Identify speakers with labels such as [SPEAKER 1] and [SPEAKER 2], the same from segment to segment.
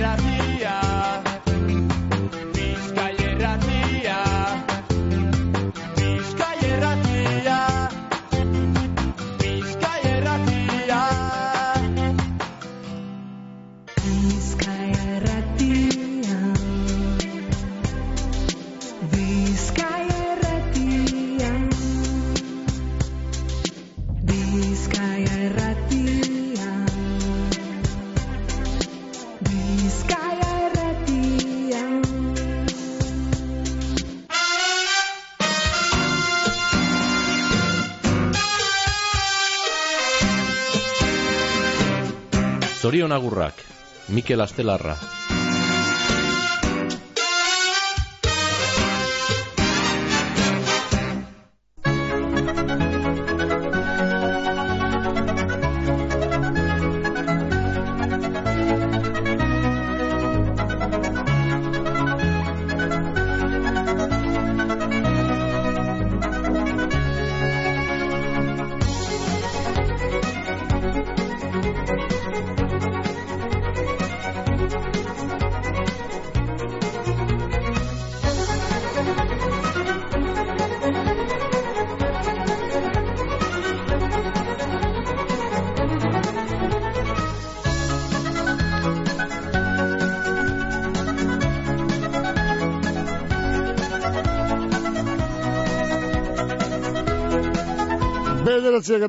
[SPEAKER 1] erratia
[SPEAKER 2] Zorion agurrak, Mikel Astelarra.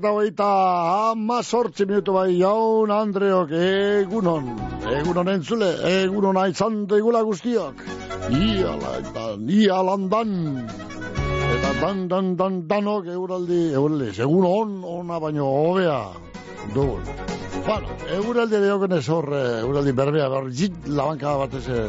[SPEAKER 3] Eta hogeita ama sortzi minutu bai jaun Andreok egunon. Egunon entzule, egunon aitzan deigula guztiok. Iala eta ialandan. Eta dan, dan, dan, danok euraldi, euraldi, segun on, ona baino hobea. Dugun. Bueno, euraldi deoken ez hor, eh, euraldi berbea, behar jit labanka batez eh,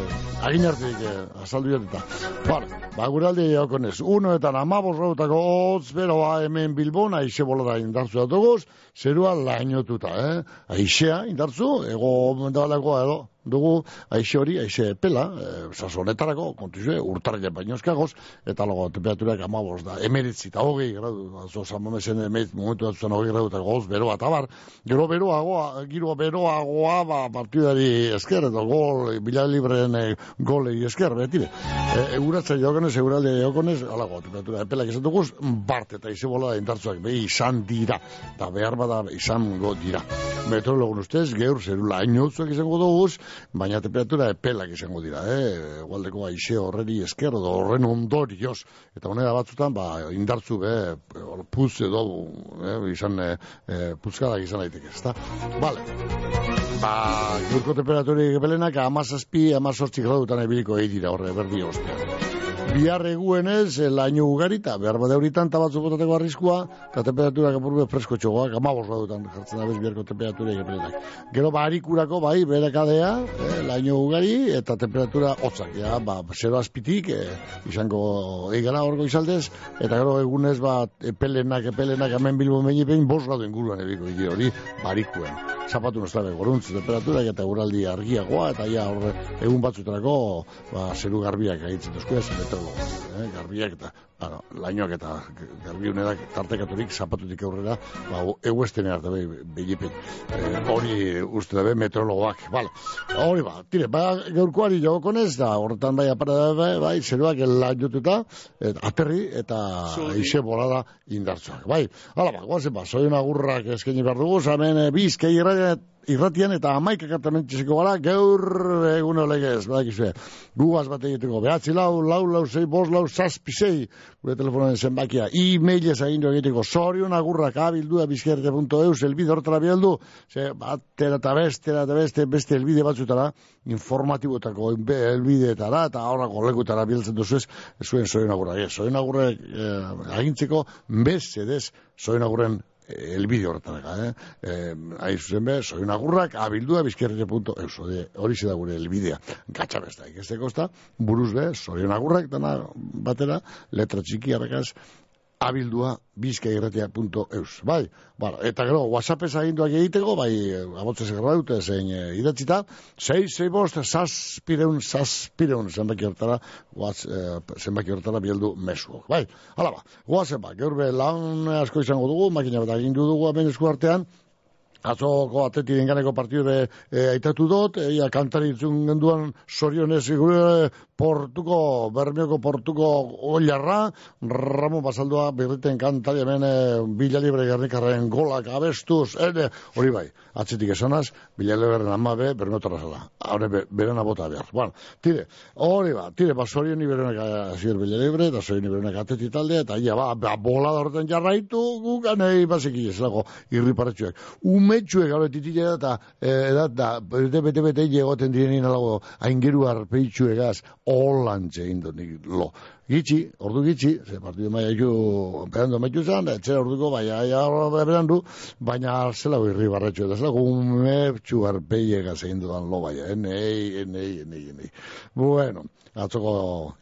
[SPEAKER 3] agin hartik eh, azaldu jateta. Bueno, ba, euraldi deoken ez, unoetan amabos rautako hotz beroa hemen Bilbon, aixe bolada indartzu datuguz, zerua lainotuta, eh? Aixea indartzu, ego mendabalakoa edo, dugu aixe hori, aixe pela, e, sasonetarako, kontuzue, urtarrile baino eskagoz, eta logo temperaturak amabos da, emeritzi eta hogei gradu, azo samamesen emerit momentu datuzen hogei gradu eta goz, beroa eta bar, gero beroagoa, giro beroagoa, ba, partidari esker, eta gol, bila libreen e, golei esker, betire. E, euratzen jokonez, euralde jokonez, alago, temperatura epelak esan duguz, bart eta ize bola indartzuak, be, izan dira, eta behar bada izango dira. Meteorologun ustez, geur zerula hainotzuak izango duguz, baina temperatura epelak izango dira, eh? Egualdeko aixe horreri esker, edo horren ondorioz. Eta honera batzutan, ba, indartzu, be, puz edo, eh, izan, eh, eh, puzkadak izan daiteke, ezta? Vale. Ba, gaurko temperaturik epelenak, amazazpi, amazortzik gradutan ebiliko egitira horre, berdi ostean. Bihar eguenez, laino ugarita, behar bade horitan tabatzu botateko arriskua, eta temperatura kapurbe fresko txogoak, amabos badutan jartzen da bez biharko temperatura egepelenak. Gero barikurako, bai, berekadea, eh, laino ugari, eta temperatura hotzak, ja, ba, zero azpitik, eh, izango egara horko izaldez, eta gero egunez, ba, epelenak, epelenak, hemen bilbo meni behin, bos gradu inguruan ebiko hori, barikuen. Zapatu nostrabe, goruntz, temperatura, eta guraldi argiagoa, eta ja, horre, egun batzutarako, ba, zeru garbiak agitzen duzko ez, meteorologo, eh, garbiak eta, bueno, lainoak eta garbi unedak tartekaturik zapatutik aurrera, ba, eguesten arte behi, behipen. Eh, hori uste dabe meteorologoak, bale. Hori ba, tire, ba, gaurkoari jokonez, da, horretan bai, apara, bai, bai, zeruak lainotuta, et, aterri eta ixe bolada indartzuak, bai. Hala ba, guazen ba, zoion agurrak eskaini behar dugu, zamen e, bizkei irratian, irratian eta amaik akartamentziko gara, gaur egun olegez, badakizue, gugaz bat egiteko, behatzi lau, lau, lau, zei, bos, lau, zazpi, zei, gure telefonoen zenbakia, e-mailez agindu egiteko, zorion agurrak abildua bizkerte.eus, elbide horretara bialdu, ze, batera eta bestera eta beste, beste elbide batzutara, informatibotako elbideetara, eta horrako lekutara biltzen duzu ez, zuen zorion agurrak, ez, zorion agurrak eh, agintzeko, bez, edez, zorion agurren elbide horretara, eh? eh Hain zuzen be, soy agurrak, abildua, bizkerrete.eus, hori da gure elbidea. Gatsa besta, ikesteko esta, buruz be, soy agurrak, dana batera, letra txiki harrakaz, abildua bizkairratia.eus. Bai, bueno, eta gero, WhatsApp ez aginduak egiteko, bai, abotzez egarra dute, zein e, idatzita, 6, 6 bost, saspireun, saspireun, zenbaki hortara, what's, e, zenbaki hortara bieldu mesuok. Bai, hala ba, guazen ba, gaur be lan asko izango dugu, makina bat agindu dugu aben esku artean, Atzoko ateti denganeko partidu e, aitatu dut, eia kantari itzun genduan sorionez gure portuko, bermioko portuko oilarra, Ramon Basaldua birriten kantari hemen e, Bila Libre Gernikarren golak abestuz, ene, hori bai, atzetik esanaz, Bila Librearen amabe, bermiotarra zela, haure be, berena bota behar. Bueno, tire, hori ba, tire, ba, sorioni berenak azier Bila Libre, da sorioni berenak ateti taldea, eta ia, ba, ba bola da horretan jarraitu, gukanei, basiki, ez lago, irri paratxuak. Umetxuek, gaur, titile eta, eh, edat, da, bete, bete, bete, egoten direnin alago, aingeru arpeitxuegaz, holantxe egin nik lo. Gitxi, ordu gitxi, ze partidu maia ju, peando maitu zan, etxera orduko, bai, aia, berandu, baina zela irri barretxu, eta zela umetxu arpeiegaz egin dudan lo, bai, enei, enei, enei, enei. Bueno, atzoko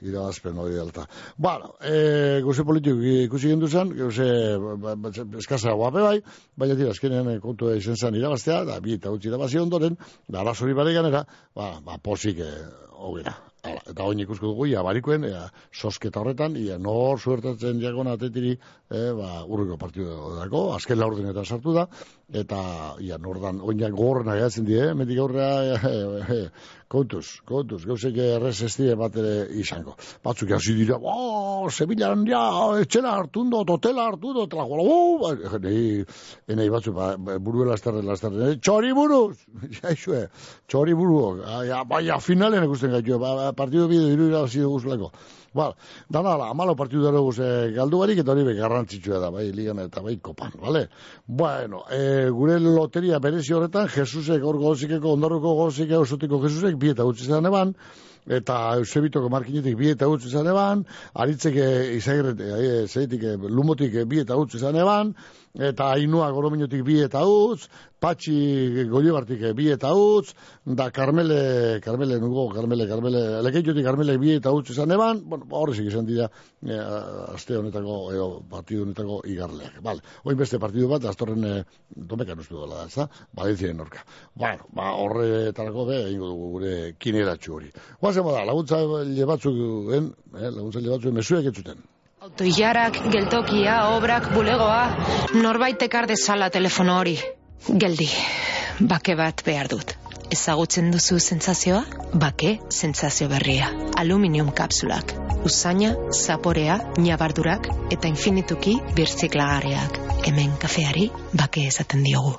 [SPEAKER 3] irabazpen hori delta. Bueno, e, guze politiko ikusi gindu zen, guze ba, ba, eskasa guape bai, baina tira, azkenean eh, kontu izan zen irabaztea, da bi eta utzi irabazi ondoren, da arazori bare ganera, ba, ba posik e, hogera. Hala, eta oin ikusko dugu, ia barikoen, ia sosketa horretan, ia nor suertatzen diakon atetiri, e, ba, urriko partidu dako, azken laurdenetan sartu da, eta ia nordan, oinak gorren agatzen die, metik aurrea, e, e, kontuz, kontuz, gauzek errez bat ere izango. Batzuk hasi dira, oh, Sevillaan, ja, etxela hartu dut, hotela hartu dut, eta lagola, oh, nei, enei batzuk, ba, buruela estarren, estarren, txori buruz, jaixue, txori buruok, ja, baina finalen ikusten gaitu, ba, ba, partidu bide iru irabazi dugu zulako. Ba, dana, la, amalo partidu dara guz, eh, galdu barik, eta hori garrantzitsua da, bai, ligan eta bai, kopan, vale? Bueno, eh, gure loteria berezi horretan, Jesusek hor gozikeko, ondarruko gozikeko, osotiko Jesusek, bi eta utzi zan eban, eta Eusebitoko markinetik bi eta utzi zan eban, aritzeke izagirret, e, zeitik, e, lumotik bi eta utzi zan eban, eta ainua gorominotik bi eta utz, patxi goiogartik bi eta utz, da Carmele, Carmele, nugo, Carmele, Carmele, elekeitiotik Carmele bi eta utz izan eban, bueno, horrezik izan dira, e, aste honetako, eo, partidu honetako igarleak. Vale, oin beste partidu bat, astorren e, domekan ustu dola da, ez da? Valentzien norka. Bueno, ba, horretarako be, ingo dugu gure kineratxu hori. Guazen da, laguntza batzuk, eh, laguntza batzuk mesuek entzuten.
[SPEAKER 4] Autoilarak, geltokia, obrak, bulegoa, norbait ekar dezala telefono hori. Geldi, bake bat behar dut. Ezagutzen duzu sentsazioa? Bake sentsazio berria. Aluminium kapsulak. Usaina, zaporea, nabardurak eta infinituki birziklagarriak. Hemen kafeari bake esaten diogu.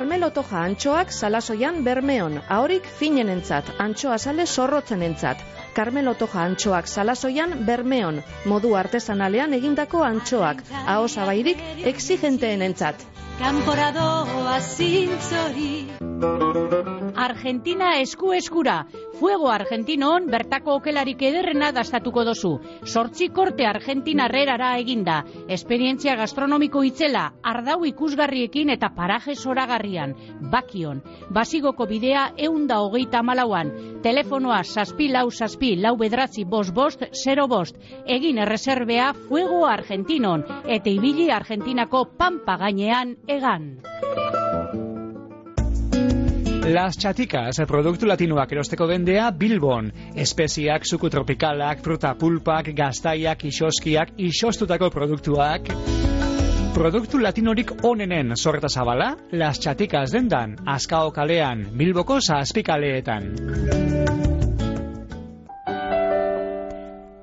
[SPEAKER 5] Carmelo Toja antxoak salasoian bermeon, ahorik finenentzat, antxoa sale sorrotzenentzat. Carmelo Toja antxoak salasoian bermeon, modu artesanalean egindako antxoak, ahosabairik exigenteenentzat.
[SPEAKER 6] Kanporadoa zintzori Argentina esku eskura. Fuego Argentinon bertako okelarik ederrena dastatuko dozu. Sortzi korte Argentina rerara eginda. Esperientzia gastronomiko itzela Ardau ikusgarriekin eta paraje zoragarrian. Bakion. Basigoko bidea eunda hogeita malauan Telefonoa saspi lau saspi lau bedratzi bost bost zero bost Egin erreserbea Fuego Argentinon Eta ibili Argentinako pampa gainean egan.
[SPEAKER 7] Las Chaticas, produktu latinoak erosteko dendea Bilbon. Espeziak, suku tropikalak, fruta pulpak, gaztaiak, isoskiak, isostutako produktuak. Produktu latinorik onenen sorreta zabala, Las Chaticas dendan, Azkao kalean, Bilboko zazpikaleetan.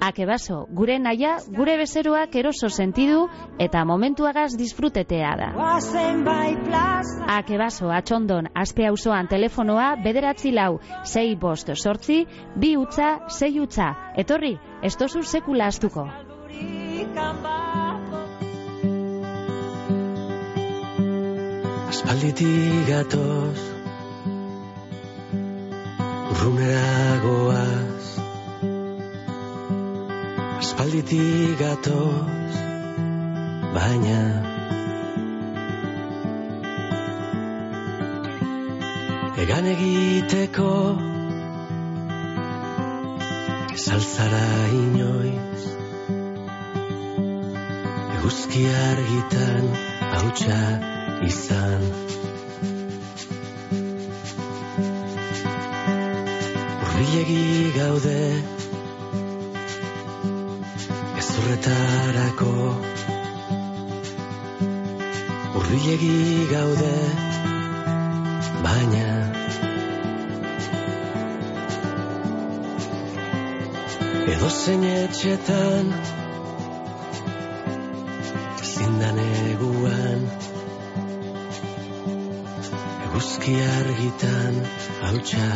[SPEAKER 8] Akebaso, gure naia, gure bezeroak eroso sentidu eta momentuagaz disfrutetea da. Akebaso, atxondon, azpe auzoan telefonoa bederatzi lau, sei bost sortzi, bi utza, sei utza. Etorri, ez dozu sekula astuko.
[SPEAKER 7] Aspalditik gatoz Urrunera goaz Aspalditik gatoz Baina Egan egiteko Ezaltzara inoiz Eguzki argitan hautsa izan. Urbilegi gaude Ezurretarako Urbilegi gaude Baina Edo zein etxetan Zindan eguan Eguzki argitan hautsa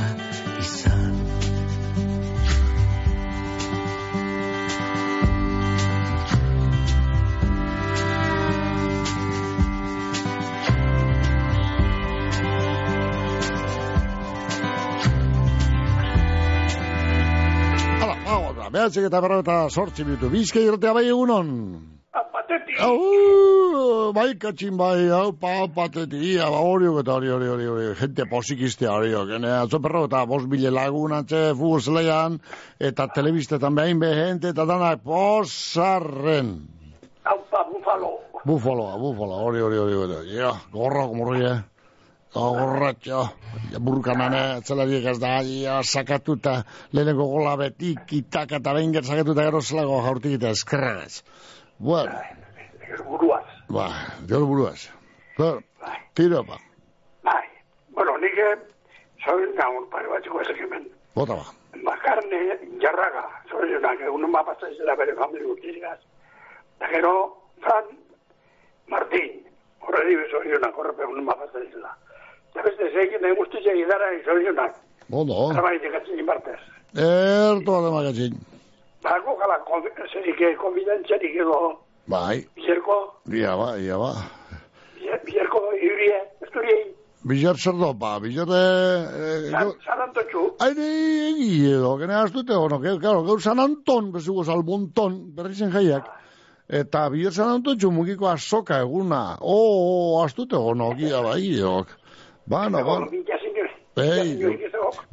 [SPEAKER 3] behatzik eta berro eta sortzi minutu. Bizka irtea bai egunon.
[SPEAKER 9] Patetik.
[SPEAKER 3] Au, bai katxin bai, hau, pa, patetia, ba, horiok eta hori, hori, hori, hori, gente posikistea horiok, ene, atzo perro eta bos bile lagun atze, futbol zeleian, eta telebistetan behin behente, eta danak posarren.
[SPEAKER 9] Aupa, bufalo.
[SPEAKER 3] Bufaloa, bufaloa, hori, hori, hori, hori, ja, gorra, komorri, eh. Gorratxo, ja, burkanane, atzelariek ez da, ja, sakatuta, lehenengo gola betik, itaka eta behin gert sakatuta gero zelago jaurtik eta eskerragaz. Bueno,
[SPEAKER 9] Buruaz.
[SPEAKER 3] ba, gero buruaz. Bueno, tiro, ba,
[SPEAKER 9] Bai. Bueno, nik zauden gaur pare batzeko ezak hemen.
[SPEAKER 3] bota ba.
[SPEAKER 9] Bakarne jarraga, zorionak, egun ma pasa izela bere familia urtirigaz. Da gero, Fran Martín, horre dibe zorionak, horre egun ma pasa Da beste, zeikin nahi guztiak idara zorionak.
[SPEAKER 3] Ondo,
[SPEAKER 9] Trabaitik atzin inbartez.
[SPEAKER 3] erto ademakatxin.
[SPEAKER 9] Bako gala, zerik konfidentziarik edo,
[SPEAKER 3] Bai,
[SPEAKER 9] bizerko,
[SPEAKER 3] ia ba, ia ba.
[SPEAKER 9] bizerko iurie, ez duriei,
[SPEAKER 3] Bizar zer do, ba, bizar, eh, eh,
[SPEAKER 9] San Antotxu,
[SPEAKER 3] Haide, egi edo, gene astute, ono, que, claro, gaur San Anton, bezugo salmonton, berri jaiak. Eta bihar San Anton txumukiko azoka eguna. O, oh, astute, ono, gia bai, edo. Ba, no, ba. Ei,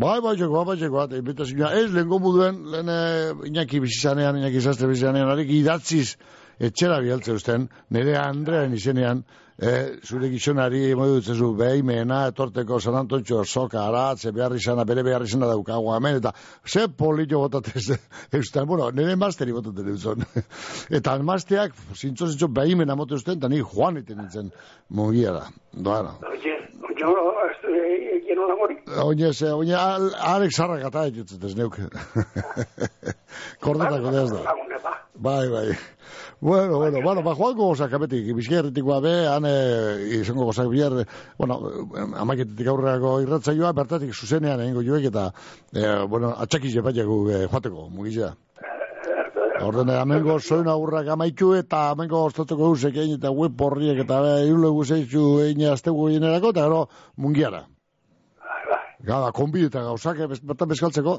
[SPEAKER 3] bai, bai, txeko, bai, bat, invitazioa. Ez, lehen gomu lehen eh, Iñaki bizizanean, Iñaki zazte bizizanean, harik idatziz, etxera bialtze usten, nire Andrean izenean, eh, zure gizonari modu dutzezu behimena, etorteko San Antontxo soka aratze, behar izana, bere behar izana daukago hemen, eta ze polito botatez, eustan, bueno, nire masteri botaten euston. eta masteak, zintzo zintzo behimena motu usten, eta ni joan iten nintzen mugiara. Doara.
[SPEAKER 9] Oye, yo estoy lleno de amor.
[SPEAKER 3] Oine, ze, oine, al, Alex Zarrak eta egitzen ez neuk. Kordatako deaz da. Bai, bai. Bueno, bueno, bueno, ba, joango gozak abetik, bizkerretik be, han e, izango gozak bihar, bueno, amaiketetik aurreako irratzaioa, bertatik zuzenean egingo joek eta, e, bueno, atxakiz epaiako e, joateko, mugizea. Orden, amengo zoin aurrak amaitu eta amengo ostatuko guzek egin eta web horriek eta eule guzeizu egin aztegu generako eta gero mungiara. Gada, konbi eta gauzak, eh, bertan bezkaltzeko.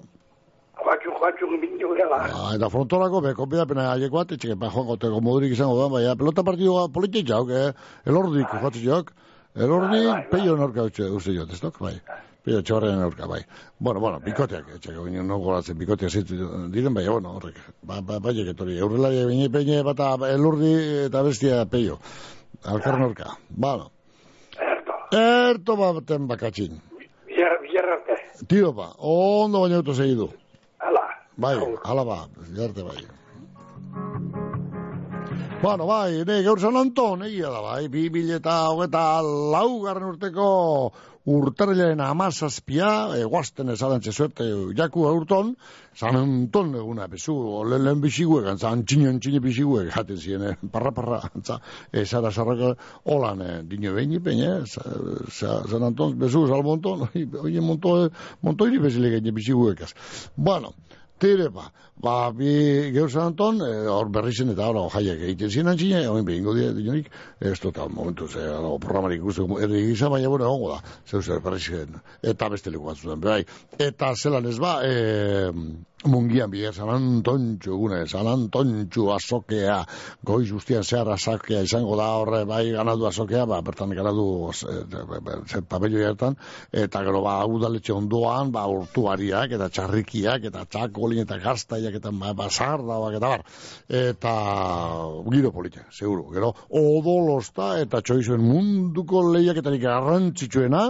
[SPEAKER 9] Joatxu, joatxu, mintu gela.
[SPEAKER 3] Ah, eta frontorako, be, konbidapena haiek bat, etxeke, ba, joango teko modurik izango da, baina, pelota partidua politik jauk, eh? elordik joatzen jok, elordi, peio norka utxe, uste jot, ez dok, bai. Peio txorren norka, bai. Bueno, bueno, bikoteak, etxeke, baina, no golatzen, bikoteak zitu diren, bai, bueno, horrek, ba, ba, bai, etorri, aurrelari, baina, peine, bata, elurdi eta bestia peio. Alkar norka, bueno. Erto baten bakatxin. Tio ba, ondo baina auto segidu.
[SPEAKER 9] Hala.
[SPEAKER 3] Bai, hala ba, jarte bai. Bueno, bai, ne, gaur San Anton, egia da, bai, bi mila eta hogeta laugarren urteko urtarrilaren amazazpia, eguazten ezalantze zuerte jaku aurton, San Anton eguna, bezu, lehen lehen biziguek, antza, antxini, antxini biziguek, jaten ziren, eh, parra, parra, antza, e, zara zarrako, holan, eh, dino behin ipen, eh, sa, sa, San Anton, bezu, salmonton, oie, monto, monto iri bezile gaine biziguekaz. Bueno, Tire, ba, ba, bi geur zanton, eh, hor berri zen eta hor jaiak egiten ziren txine, hori behingo dira, dinonik, ez total momentu, ze, hor programarik ikusten, erri gisa, baina bueno, egongo da, zeu zer berri zen, eta beste leku batzutan, bai, eta zelan ez ba, e, mungian bide, San Antontxu gune, San Antontxu azokea, goiz guztian zehar azokea izango da horre, bai, ganadu azokea, ba, bertan ganadu zer papello hartan, eta gero, ba, udaletxe ondoan, ba, urtuariak, eta txarrikiak, eta txakolin, eta gaztaiak, eta ba, basardauak, eta bar, eta giro polita, seguru, gero, odolosta, eta txoizuen munduko lehiaketarik garrantzitsuena,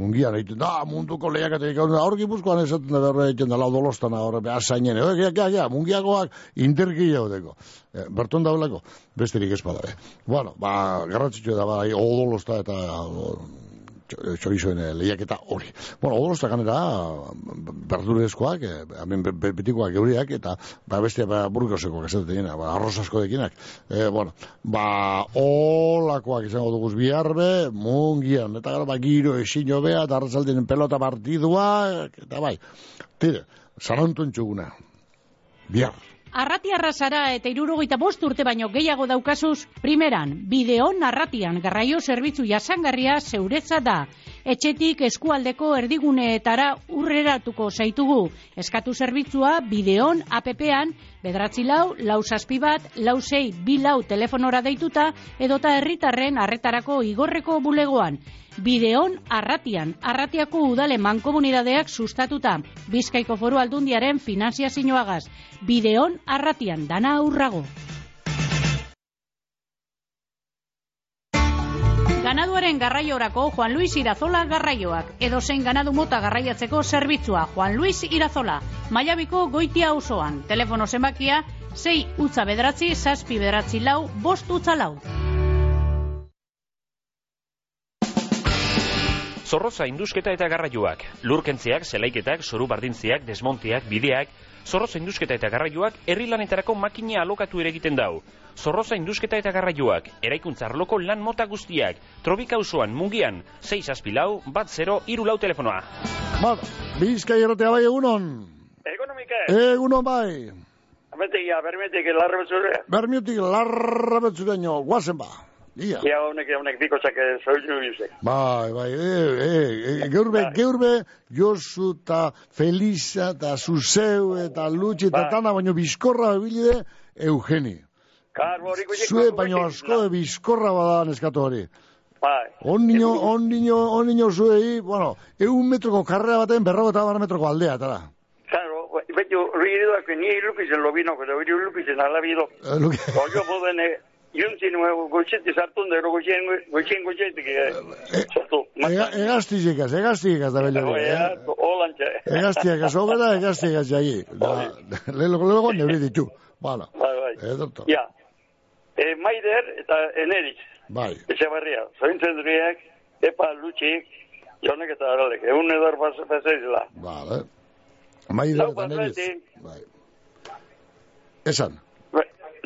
[SPEAKER 3] mungian egiten da, munduko lehiaketarik, hor gipuzkoan esaten da berre egiten da, odolostana, hor, behasainen, hor, ja, ja, ja, mungiagoak interkia daudeko. E, berton dauleko, besterik ez bada, eh. Bueno, ba, garrantzitsua da, bai, odolosta eta txorizoen lehiaketa hori. Bueno, odolosta ganera, berdurezkoak, eh, hemen be- be- betikoak geuriak, eta ba, beste ba, burgosekoak esaten dira, ba, arroz asko dekinak. E, bueno, ba, olakoak izango duguz biharbe, mungian, eta gara, ba, giro esin jobea, eta arrazaldien pelota partidua, eta bai, tire, zarantu entxuguna. Bihar.
[SPEAKER 6] Arratiarra zara eta irurogeita bost urte baino gehiago daukazuz, primeran, bideon arratian garraio zerbitzu jasangarria zeuretza da. Etxetik eskualdeko erdiguneetara urreratuko zaitugu. Eskatu zerbitzua bideon APP-an, bedratzi lau, lau zazpi bat, lau zei, bi lau telefonora deituta, edota herritarren arretarako igorreko bulegoan. Bideon arratian, arratiako udale mankomunidadeak sustatuta. Bizkaiko foru aldundiaren finanziazioagaz. Bideon arratian, dana aurrago. Ganaduaren garraiorako Juan Luis Irazola garraioak. Edo zein ganadu mota garraiatzeko zerbitzua Juan Luis Irazola. Maiabiko goitia osoan. Telefono zenbakia 6 utza bederatzi, zazpi bederatzi lau, bost utza lau.
[SPEAKER 10] Zorroza indusketa eta garraioak, lurkentziak, zelaiketak, zoru bardintziak, desmontiak, bideak, Zorroza indusketa eta garraioak herri lanetarako makina alokatu ere egiten dau. Zorroza indusketa eta garraioak, eraikuntza arloko lan mota guztiak, trobika usoan, mungian, 6 aspilau, bat 0, iru lau telefonoa.
[SPEAKER 3] Bada, bizkai erratea bai egunon.
[SPEAKER 11] Ekonomike,
[SPEAKER 3] Egunon bai.
[SPEAKER 11] bete ia, bermetik, larra betzure.
[SPEAKER 3] Bermiutik larra betzureño, guazen ba. Ia.
[SPEAKER 11] Ia, honek, honek bikotzak zoizu bizek.
[SPEAKER 3] Bai, bai, e, e, e, geurbe, geurbe, Josu eta Felisa eta Zuzeu eta Lutsi eta
[SPEAKER 11] Bai.
[SPEAKER 3] tana, baino bizkorra bilide Eugeni.
[SPEAKER 11] Karbo, hori gutxik.
[SPEAKER 3] Zue, baino asko de bizkorra bada neskatu hori.
[SPEAKER 11] Bai.
[SPEAKER 3] On niño, on niño, on niño zuei, bueno, eun metroko karrera baten berrago eta bar metroko aldea, eta da.
[SPEAKER 11] Claro, betu, riiduak, ni lupizen lobino, pero hori lupizen alabido.
[SPEAKER 3] Eh.
[SPEAKER 11] Oio poden, juntzin nuevo, gutxiti sartun, dero gutxien, gutxien gutxetik, sartu.
[SPEAKER 3] Ega, egaztizikaz, egaztizikaz da bello.
[SPEAKER 11] Oia, holantxe.
[SPEAKER 3] Egaztiakaz hogera, egaztiakaz jai. Da, lehelo, lehelo, neuri ditu. Bueno,
[SPEAKER 11] Bai, bai.
[SPEAKER 3] edorto.
[SPEAKER 11] Ja. E, Maider eta Eneriz,
[SPEAKER 3] Bai.
[SPEAKER 11] etxe barria, zointzen duriek, epa lutxik, jonek eta aralek, egun edar pasaizela.
[SPEAKER 3] Vale. Maider eta neriz.
[SPEAKER 11] patreti,
[SPEAKER 3] Bai. Esan.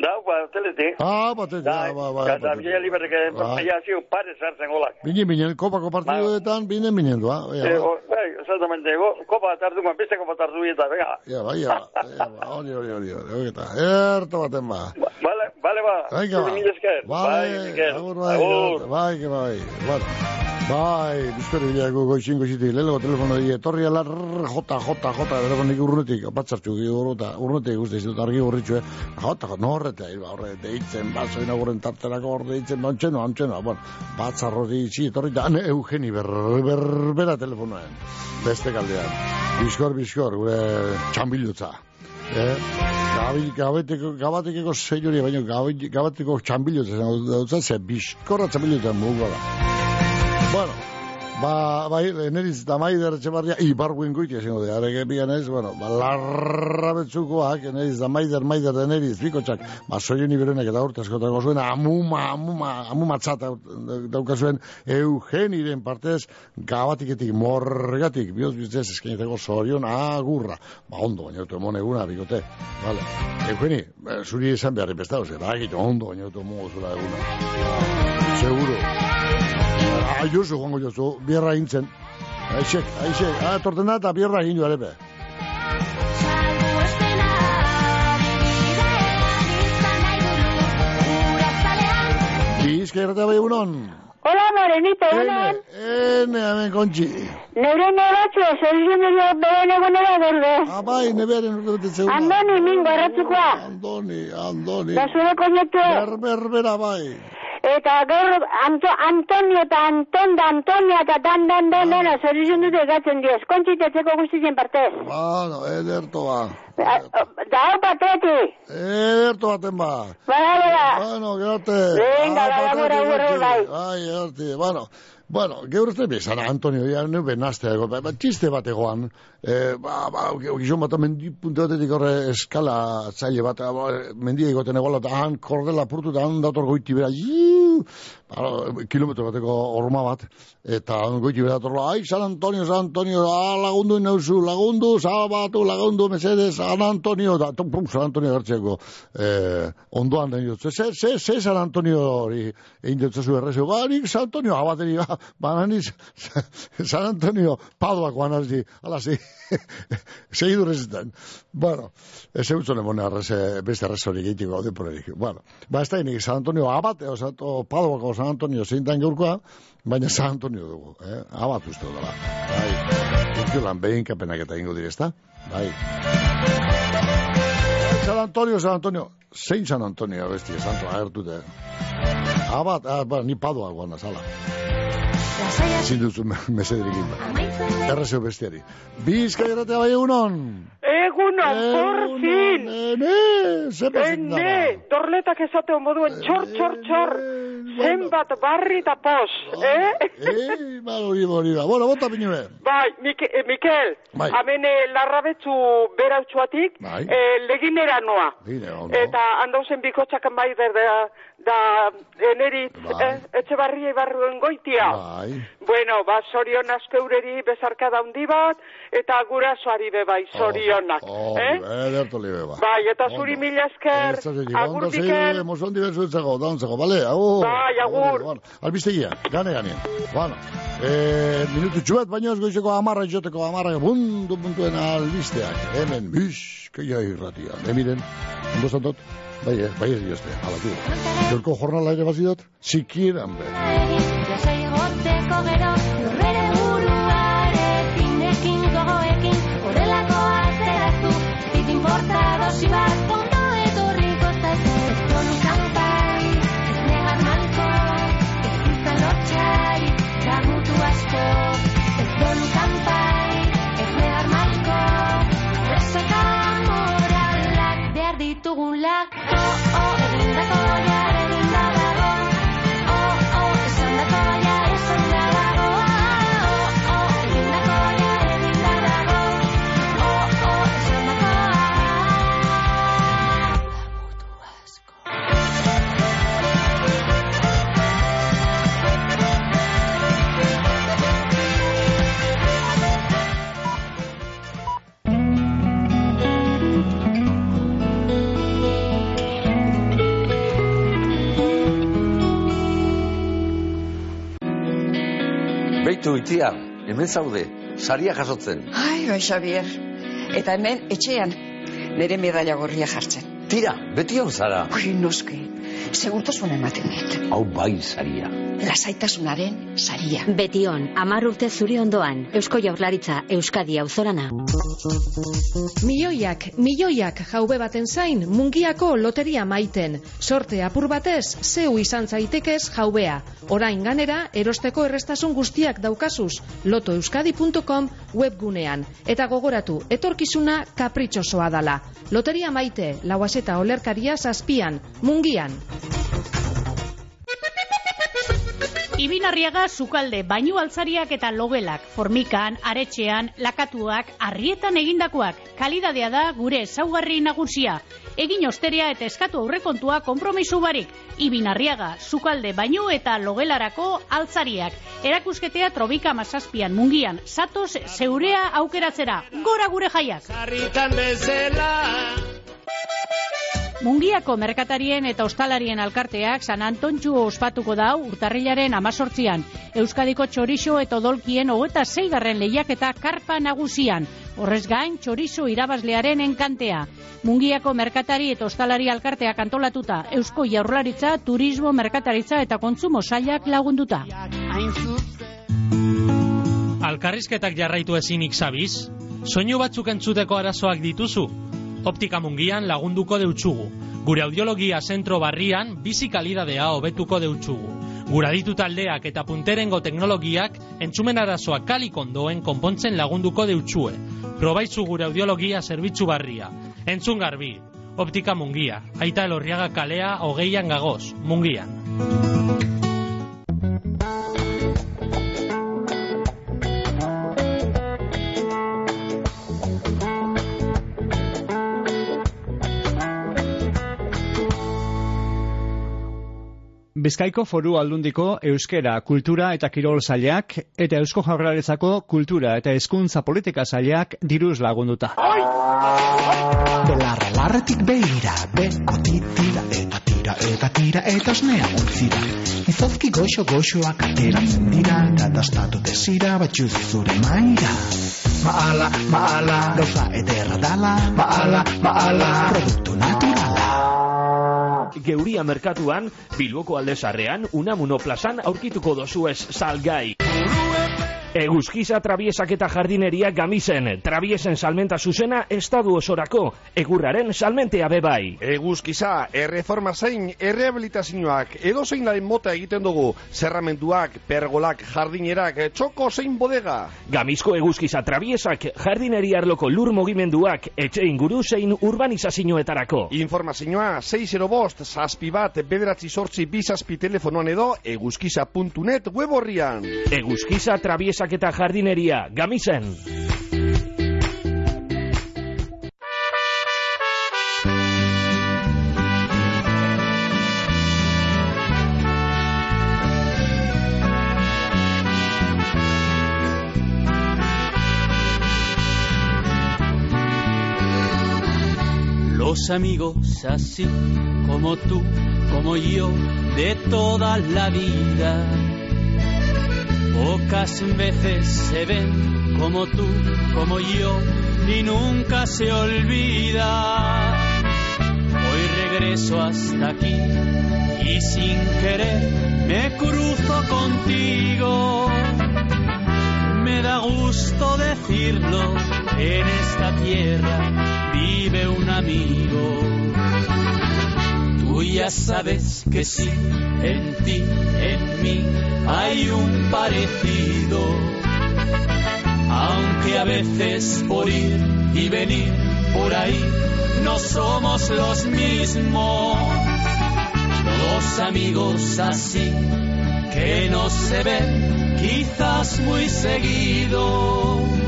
[SPEAKER 11] Dau ba, teleti.
[SPEAKER 3] Ah, batete,
[SPEAKER 11] Da,
[SPEAKER 3] ba, ba,
[SPEAKER 11] Eta
[SPEAKER 3] batete.
[SPEAKER 11] bila liberreke,
[SPEAKER 3] Bai.
[SPEAKER 11] ja, ziu, pare sartzen golak.
[SPEAKER 3] Bine, bine, kopako partiduetan, bine, bine, doa.
[SPEAKER 11] Eh,
[SPEAKER 3] ba.
[SPEAKER 11] o- bai, exactamente, go, kopa tartu, beste kopa tartu eta, venga.
[SPEAKER 3] Ja, bai, ja, ja, ba, hori, hori, hori, hori, eta, erto baten ba.
[SPEAKER 11] Vale, vale, ba.
[SPEAKER 3] Venga, ba.
[SPEAKER 11] Bai, Mikel.
[SPEAKER 3] agur, bai, bai, que bai. Bueno, bai, bizkori bilako goixin goxitik, lehenko telefono di, etorri alar, jota, jota, jota, telefonik urrunetik, batzartxu, urruta, urrunetik guzti, ez dut argi urritxu, eh? jota, jota, no horrete, ba, horre, deitzen, batzo inauguren tarterako hor deitzen, ontxeno, ontxeno, bueno, batzarro di, zi, etorri da, ane, Eugeni, ber, ber, bera telefonoen, beste kaldean, bizkor, bizkor, gure txambilutza. Eh? Gabi, gabeteko, gabatekeko zeiori, baina gabateko txambilotza zen, dutza, ze bizkorra mugu da. Bueno, ba, bai, neriz eta maider etxebarria, ibarguen goitia zengo de, arege bian ez, bueno, ba, larra betzukoak, neriz da maider, maider da neriz, bikotxak, ba, soioni berenak eta urte askotako zuen, amuma, amuma, amuma txata daukazuen, Eugeniren partez, gabatiketik, morgatik, bihotz bizitzez eskenetako zorion agurra. Ba, ondo, baina dut emon eguna, bikote. Vale. Eugeni, eh, zuri esan beharri pestau, ze, ba, ondo, baina emongo zula eguna. Seguro. Aiuzu joango jozu, bierra intzen. Aixek, aixek, ah, torten da eta bierra egin joare be. Bizka irratea bai egunon.
[SPEAKER 12] Hola, Morenito, egunon.
[SPEAKER 3] Ene, hemen kontxi.
[SPEAKER 12] Neure nebatzu, zorizun dugu beren egunera berde.
[SPEAKER 3] Abai, ah, nebearen urtebetetze eguna.
[SPEAKER 12] Andoni, mingo, erratzukoa.
[SPEAKER 3] Andoni, Andoni.
[SPEAKER 12] Da zure
[SPEAKER 3] konektu. Berberbera bai.
[SPEAKER 12] Eta gaur Anto, Antonio eta Anton da Antonia eta dan dan dan dena zerizien dute gatzen diez. Kontxitetzeko guztizien partez.
[SPEAKER 3] Bueno, ederto ba.
[SPEAKER 12] Da hau patreti.
[SPEAKER 3] Ederto baten ba.
[SPEAKER 12] Bada, bada.
[SPEAKER 3] Bueno, gerate.
[SPEAKER 12] Venga,
[SPEAKER 3] Ah,
[SPEAKER 12] bada, gure,
[SPEAKER 3] patati,
[SPEAKER 12] gure,
[SPEAKER 3] gerate.
[SPEAKER 12] bai.
[SPEAKER 3] Ai, gerate. Bueno, bueno, geur uste bezala, Antonio, ja, ne benaztea, ego, ba, ba, txiste bat egoan, e, ba, ba, gizon bat mendi punte batetik horre eskala zaile bat, ba, mendia egoten egola, eta han kordela purtu, eta han dator goiti bera, kilometro bateko horma bat, eta goiti bera dator, ai, San Antonio, San Antonio, ah, lagundu inauzu, lagundu, salbatu, lagundu, mesedes, San Antonio, da, tum, pum, San Antonio gertzeko, eh, ondoan den dut, ze, ze, ze San Antonio hori, egin dut zu errezu, ba, nik San Antonio, abateri, ba, ba, nik San Antonio, padoako anazi, ala, zi, segidu rezitan. Bueno, ez eutzen emone arreze, beste arrezori egitiko gaude porerik. Bueno, ba, ez da inik San Antonio abate, oza, o padoako San Antonio zeintan gaurkoa, baina San Antonio dugu, eh? Abat uste dela. Bai, urtiolan behin kapenak eta ingo direzta, bai. San Antonio, San Antonio, zein San Antonio besti, santo, agertute. Abat, ah, ba, ni padoa guana, zala. Ezin duzu me- mesederik egin. Errezeo bestiari. Bizkai erratea bai egunon.
[SPEAKER 13] Egunon, por fin!
[SPEAKER 3] Ene, ze pazik dara.
[SPEAKER 13] Ene, torletak esateo moduen, txor, txor, txor! Zenbat barri eta pos, eh?
[SPEAKER 3] Eh, ba, hori hori da. Bueno, bota pinue.
[SPEAKER 13] Bai, Mike, eh, Mikel,
[SPEAKER 3] Bai.
[SPEAKER 13] hemen eh, larrabetzu berautxuatik,
[SPEAKER 3] Bai.
[SPEAKER 13] eh, leginera noa.
[SPEAKER 3] Bine, ondo.
[SPEAKER 13] Eta handauzen bikotxakan bai da, da, enerit,
[SPEAKER 3] Bai.
[SPEAKER 13] eh, etxe barri barruen goitia.
[SPEAKER 3] Bai.
[SPEAKER 13] Bueno, ba, sorion askeureri bezarka daundi bat, eta gurasoari be bai, sorionak,
[SPEAKER 3] Oh,
[SPEAKER 13] eh?
[SPEAKER 3] ederto libe, ba.
[SPEAKER 13] Bai, eta zuri mila esker, agur
[SPEAKER 3] Ondo,
[SPEAKER 13] Mikel.
[SPEAKER 3] sí, mozon diverso etzago, dauntzako, bale? Agur.
[SPEAKER 13] Bai, agur.
[SPEAKER 3] Bueno, albistegia, gane gane. Bueno, eh, minutu txubat, baino ez goizeko amarra joteko amarra, bundu puntuen albisteak. Hemen, bizkaia irratia. Emiren, ondo zantot? Bai, eh, bai ez diozte, alatu. Gaurko jornala ere bazidot, sikieran be.
[SPEAKER 14] Lasai egoteko gero,
[SPEAKER 15] Beitu itia, hemen zaude, saria jasotzen.
[SPEAKER 16] Ai, bai, Xavier. Eta hemen, etxean, nire medalla gorria jartzen.
[SPEAKER 15] Tira, beti hon zara.
[SPEAKER 16] Ui, noski, segurtasuna ematen dit.
[SPEAKER 15] Hau bai saria.
[SPEAKER 16] Lasaitasunaren saria.
[SPEAKER 8] Betion, amar urte zuri ondoan, Eusko Jaurlaritza, Euskadi auzorana.
[SPEAKER 5] Milioiak, milioiak jaube baten zain, mungiako loteria maiten. Sorte apur batez, zeu izan zaitekez jaubea. Orain ganera, erosteko errestasun guztiak daukazuz, lotoeuskadi.com webgunean. Eta gogoratu, etorkizuna kapritxosoa dala. Loteria maite, lauazeta olerkaria zazpian, mungian.
[SPEAKER 6] Ibinarriaga sukalde, bainu altzariak eta logelak, formikan, aretxean, lakatuak, arrietan egindakoak. Kalidadea da gure ezaugarri nagusia. Egin osterea eta eskatu aurrekontua konpromisu barik. Ibinarriaga, sukalde, bainu eta logelarako altzariak. Erakusketea trobika mazazpian mungian. Satoz zeurea aukeratzera. Gora gure jaiak.
[SPEAKER 1] Sarritan bezala.
[SPEAKER 6] Mungiako merkatarien eta ostalarien alkarteak San Antontxu ospatuko dau urtarrilaren amazortzian. Euskadiko txorixo eta odolkien hogeta zeigarren lehiaketa karpa nagusian. Horrez gain, txorizo irabazlearen enkantea. Mungiako merkatari eta ostalari alkarteak antolatuta, Eusko Jaurlaritza, Turismo, Merkataritza eta Kontsumo sailak lagunduta.
[SPEAKER 17] Alkarrizketak jarraitu ezinik zabiz? Soinu batzuk entzuteko arazoak dituzu? Optika mungian lagunduko deutsugu. Gure audiologia zentro barrian bizi kalidadea hobetuko deutsugu. Gura ditu taldeak eta punterengo teknologiak entzumen arazoak kalik ondoen konpontzen lagunduko deutsue. Probaizu gure audiologia zerbitzu barria. Entzun garbi. Optika mungia. Aita elorriaga kalea hogeian gagoz. Mungian.
[SPEAKER 7] Bizkaiko foru aldundiko euskera kultura eta kirol zailak eta eusko jaurlaritzako kultura eta hezkuntza politika zailak diruz lagunduta.
[SPEAKER 18] Belarra larretik behira, beko titira eta tira eta tira eta osnea utzira. Izozki goxo goxoak ateratzen dira, eta dastatu desira batxuz zure maira. Maala, maala, gauza ederra dala, maala, maala, produktu naturala.
[SPEAKER 10] Geuria merkatuan, Bilboko aldezarrean, Unamuno plazan aurkituko dozuez salgai. Eguzkiza trabiesak eta jardineria gamizen, trabiesen salmenta zuzena estadu osorako, egurraren salmentea bebai.
[SPEAKER 19] Eguzkiza, erreforma zein, errehabilitazioak, edo zein laren mota egiten dugu, zerramenduak, pergolak, jardinerak, txoko zein bodega.
[SPEAKER 10] Gamizko eguzkiza trabiesak, jardineria arloko lur mugimenduak, etxe inguru zein urbanizazioetarako.
[SPEAKER 19] Informazioa 6 bost, zazpi bat, bederatzi sortzi bizazpi telefonoan edo, eguzkiza.net web horrian.
[SPEAKER 10] Eguzkiza trabiesak eta jardineria.
[SPEAKER 20] Los amigos así como tú, como yo, de toda la vida. Pocas veces se ven como tú, como yo, y nunca se olvida. Hoy regreso hasta aquí y sin querer me cruzo contigo. Me da gusto decirlo, en esta tierra vive un amigo. Ya sabes que sí, en ti, en mí, hay un parecido. Aunque a veces por ir y venir por ahí no somos los mismos. Dos amigos así que no se ven quizás muy seguido.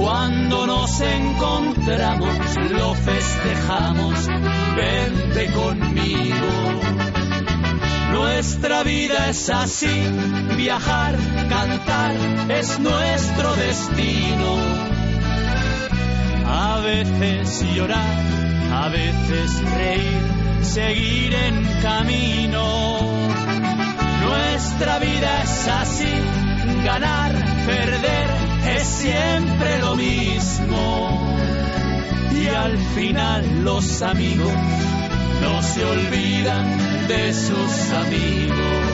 [SPEAKER 20] Cuando nos encontramos lo festejamos, vente conmigo. Nuestra vida es así, viajar, cantar, es nuestro destino. A veces llorar, a veces reír, seguir en camino. Nuestra vida es así, ganar, perder, es siempre lo mismo. Y al final los amigos no se olvidan de sus amigos.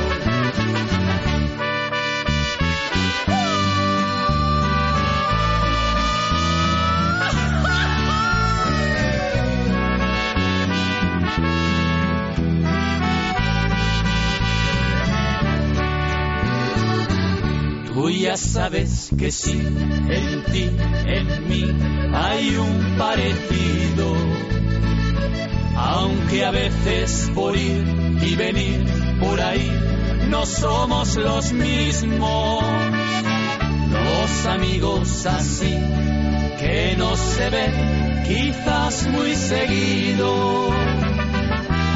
[SPEAKER 20] Tú ya sabes que sí, en ti, en mí, hay un parecido. Aunque a veces por ir y venir por ahí no somos los mismos. Dos amigos así que no se ven quizás muy seguido.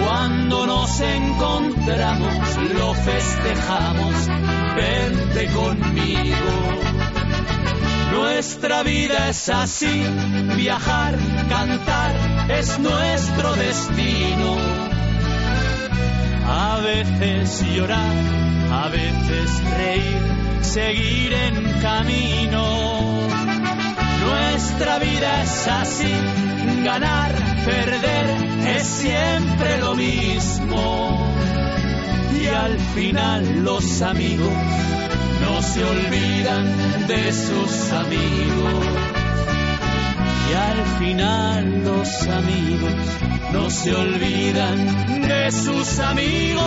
[SPEAKER 20] Cuando nos encontramos lo festejamos, vente conmigo. Nuestra vida es así, viajar, cantar, es nuestro destino. A veces llorar, a veces reír, seguir en camino. Nuestra vida es así, ganar, perder, es siempre lo mismo. Al final los amigos no se olvidan de sus amigos. Y al final los amigos no se olvidan de sus amigos.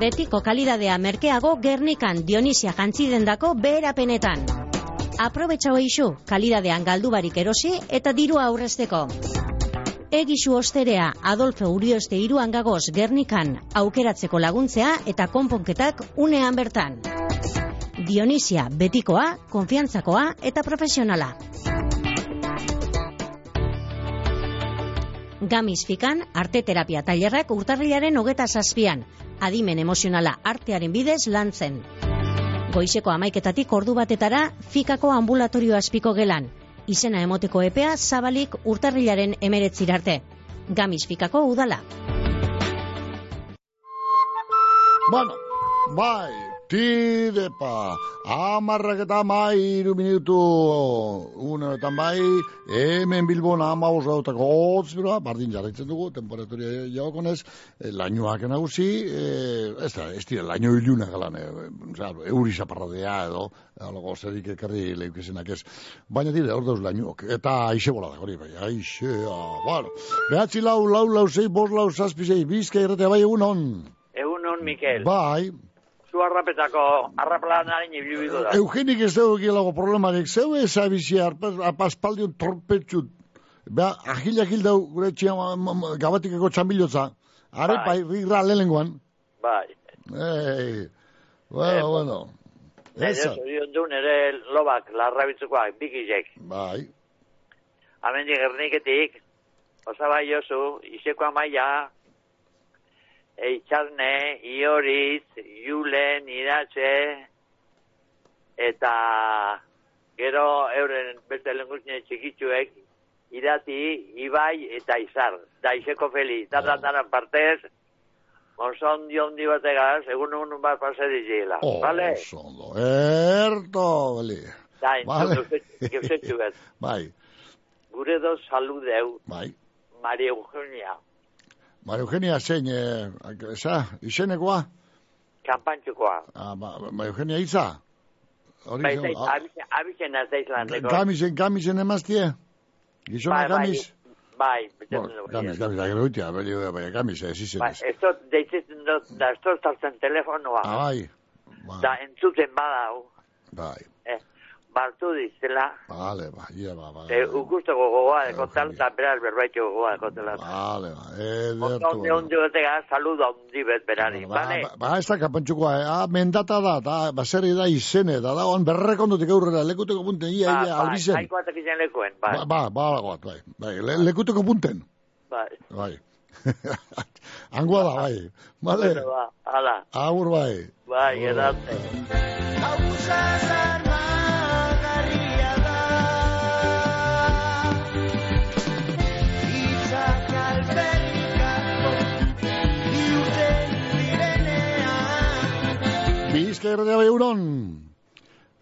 [SPEAKER 21] Betiko kalidadea merkeago Gernikan Dionisia jantzidendako beherapenetan. Aprobetxau eixu, kalidadean galdu barik erosi eta dirua aurrezteko. Egisu osterea Adolfo Urioste iruan gagoz Gernikan aukeratzeko laguntzea eta konponketak unean bertan. Dionisia betikoa, konfiantzakoa eta profesionala. Gamis fikan arte terapia tailerrak urtarrilaren hogeta zazpian, adimen emozionala artearen bidez lantzen. Goizeko amaiketatik ordu batetara fikako ambulatorio azpiko gelan, izena emoteko epea zabalik urtarrilaren emeretzirarte. Gamis fikako udala.
[SPEAKER 3] Bueno, bai, tirepa, amarrak eta mairu minutu, unetan bai, hemen bilbon ama oso dautako hotzbira, bardin jarraitzen dugu, temperaturia jaokonez, eh, lainoak nagusi, eh, ez da, ez dira, laino iluna galan, eh, oza, euri zaparradea edo, alago zerik ekarri leukesenak ez, baina dire, hor dauz lainoak, eta aixe bola da, hori bai, aixe, ah, bueno, behatzi lau, lau, lau, zei, bos, lau, zazpi, zei, bizka irratea bai egun hon,
[SPEAKER 22] Egunon, Mikel.
[SPEAKER 3] bai,
[SPEAKER 22] Zu harrapetako harraplanaren ibilbiko da.
[SPEAKER 3] Eugenik ez dugu gilago problemarik, zeu ez abizi apaspaldion torpetxut. Beha, ahil ahil dau gure txia gabatikeko txambilotza. Are, bai, rigra lehenguan.
[SPEAKER 22] Bai.
[SPEAKER 3] Ei, bueno, bueno.
[SPEAKER 22] Nire
[SPEAKER 3] Eza,
[SPEAKER 22] zorion du nire lobak larrabitzukoak bikizek.
[SPEAKER 3] bai.
[SPEAKER 22] Amendik erniketik, osabai jozu, izeko amaia, eitxarne, ioriz, julen, iratxe, eta gero euren beste lenguzne txikitzuek, irati, ibai eta izar. Da izeko feli, dara partez, Monzon diondi bategaz, egun egun bat pasadizela,
[SPEAKER 3] Oh,
[SPEAKER 22] vale?
[SPEAKER 3] Ondo, erto, bali.
[SPEAKER 22] Da,
[SPEAKER 3] Vale.
[SPEAKER 22] bet.
[SPEAKER 3] Bai,
[SPEAKER 22] Gure do saludeu,
[SPEAKER 3] bai.
[SPEAKER 22] Maria Eugenia,
[SPEAKER 3] Maria Eugenia zein, eh, eza, izenekoa?
[SPEAKER 22] kanpantxukoa.
[SPEAKER 3] Ah, ba, Maria Eugenia iza? Hori,
[SPEAKER 22] Bai, zait,
[SPEAKER 3] ah,
[SPEAKER 22] abizen, abizen azeiz landeko.
[SPEAKER 3] Gamisen, gamisen emaztie? Gizona
[SPEAKER 22] Bai, bai,
[SPEAKER 3] gamis?
[SPEAKER 22] Bai,
[SPEAKER 3] gamis, gamis, da gero itea, beli, bai, gamis, ez
[SPEAKER 22] Bai,
[SPEAKER 3] izenez.
[SPEAKER 22] esto deitzen dut, da esto sartzen telefonoa.
[SPEAKER 3] Ah, bai,
[SPEAKER 22] Da entzuten badau,
[SPEAKER 3] bai,
[SPEAKER 22] eh, bartu dizela,
[SPEAKER 3] vale, bai, ia, ba, ba,
[SPEAKER 22] e, ukusteko gogoa dekotal, eta beraz berbaitxo gogoa dekotela.
[SPEAKER 3] vale, ba, edertu.
[SPEAKER 22] Ondi ondi betega, saluda ondi bet berari,
[SPEAKER 3] Ba,
[SPEAKER 22] bale?
[SPEAKER 3] ba, ba, ez da kapantxukoa, eh? ah, mendata da, da, baserri da izene, da, da, on berrekondutik aurrera, lekuteko punten, ia,
[SPEAKER 22] Ba,
[SPEAKER 3] ia,
[SPEAKER 22] bai,
[SPEAKER 3] albizen.
[SPEAKER 22] Haiko batek izan lekuen, bai,
[SPEAKER 3] Ba, ba, ba, ba, bai, bai, le, lekuteko punten,
[SPEAKER 22] bai.
[SPEAKER 3] bai. Angoa da, bai, vale,
[SPEAKER 22] Bueno, ba, hala,
[SPEAKER 3] agur, bai.
[SPEAKER 22] bai, edate.
[SPEAKER 3] Bizka erratea bai egunon.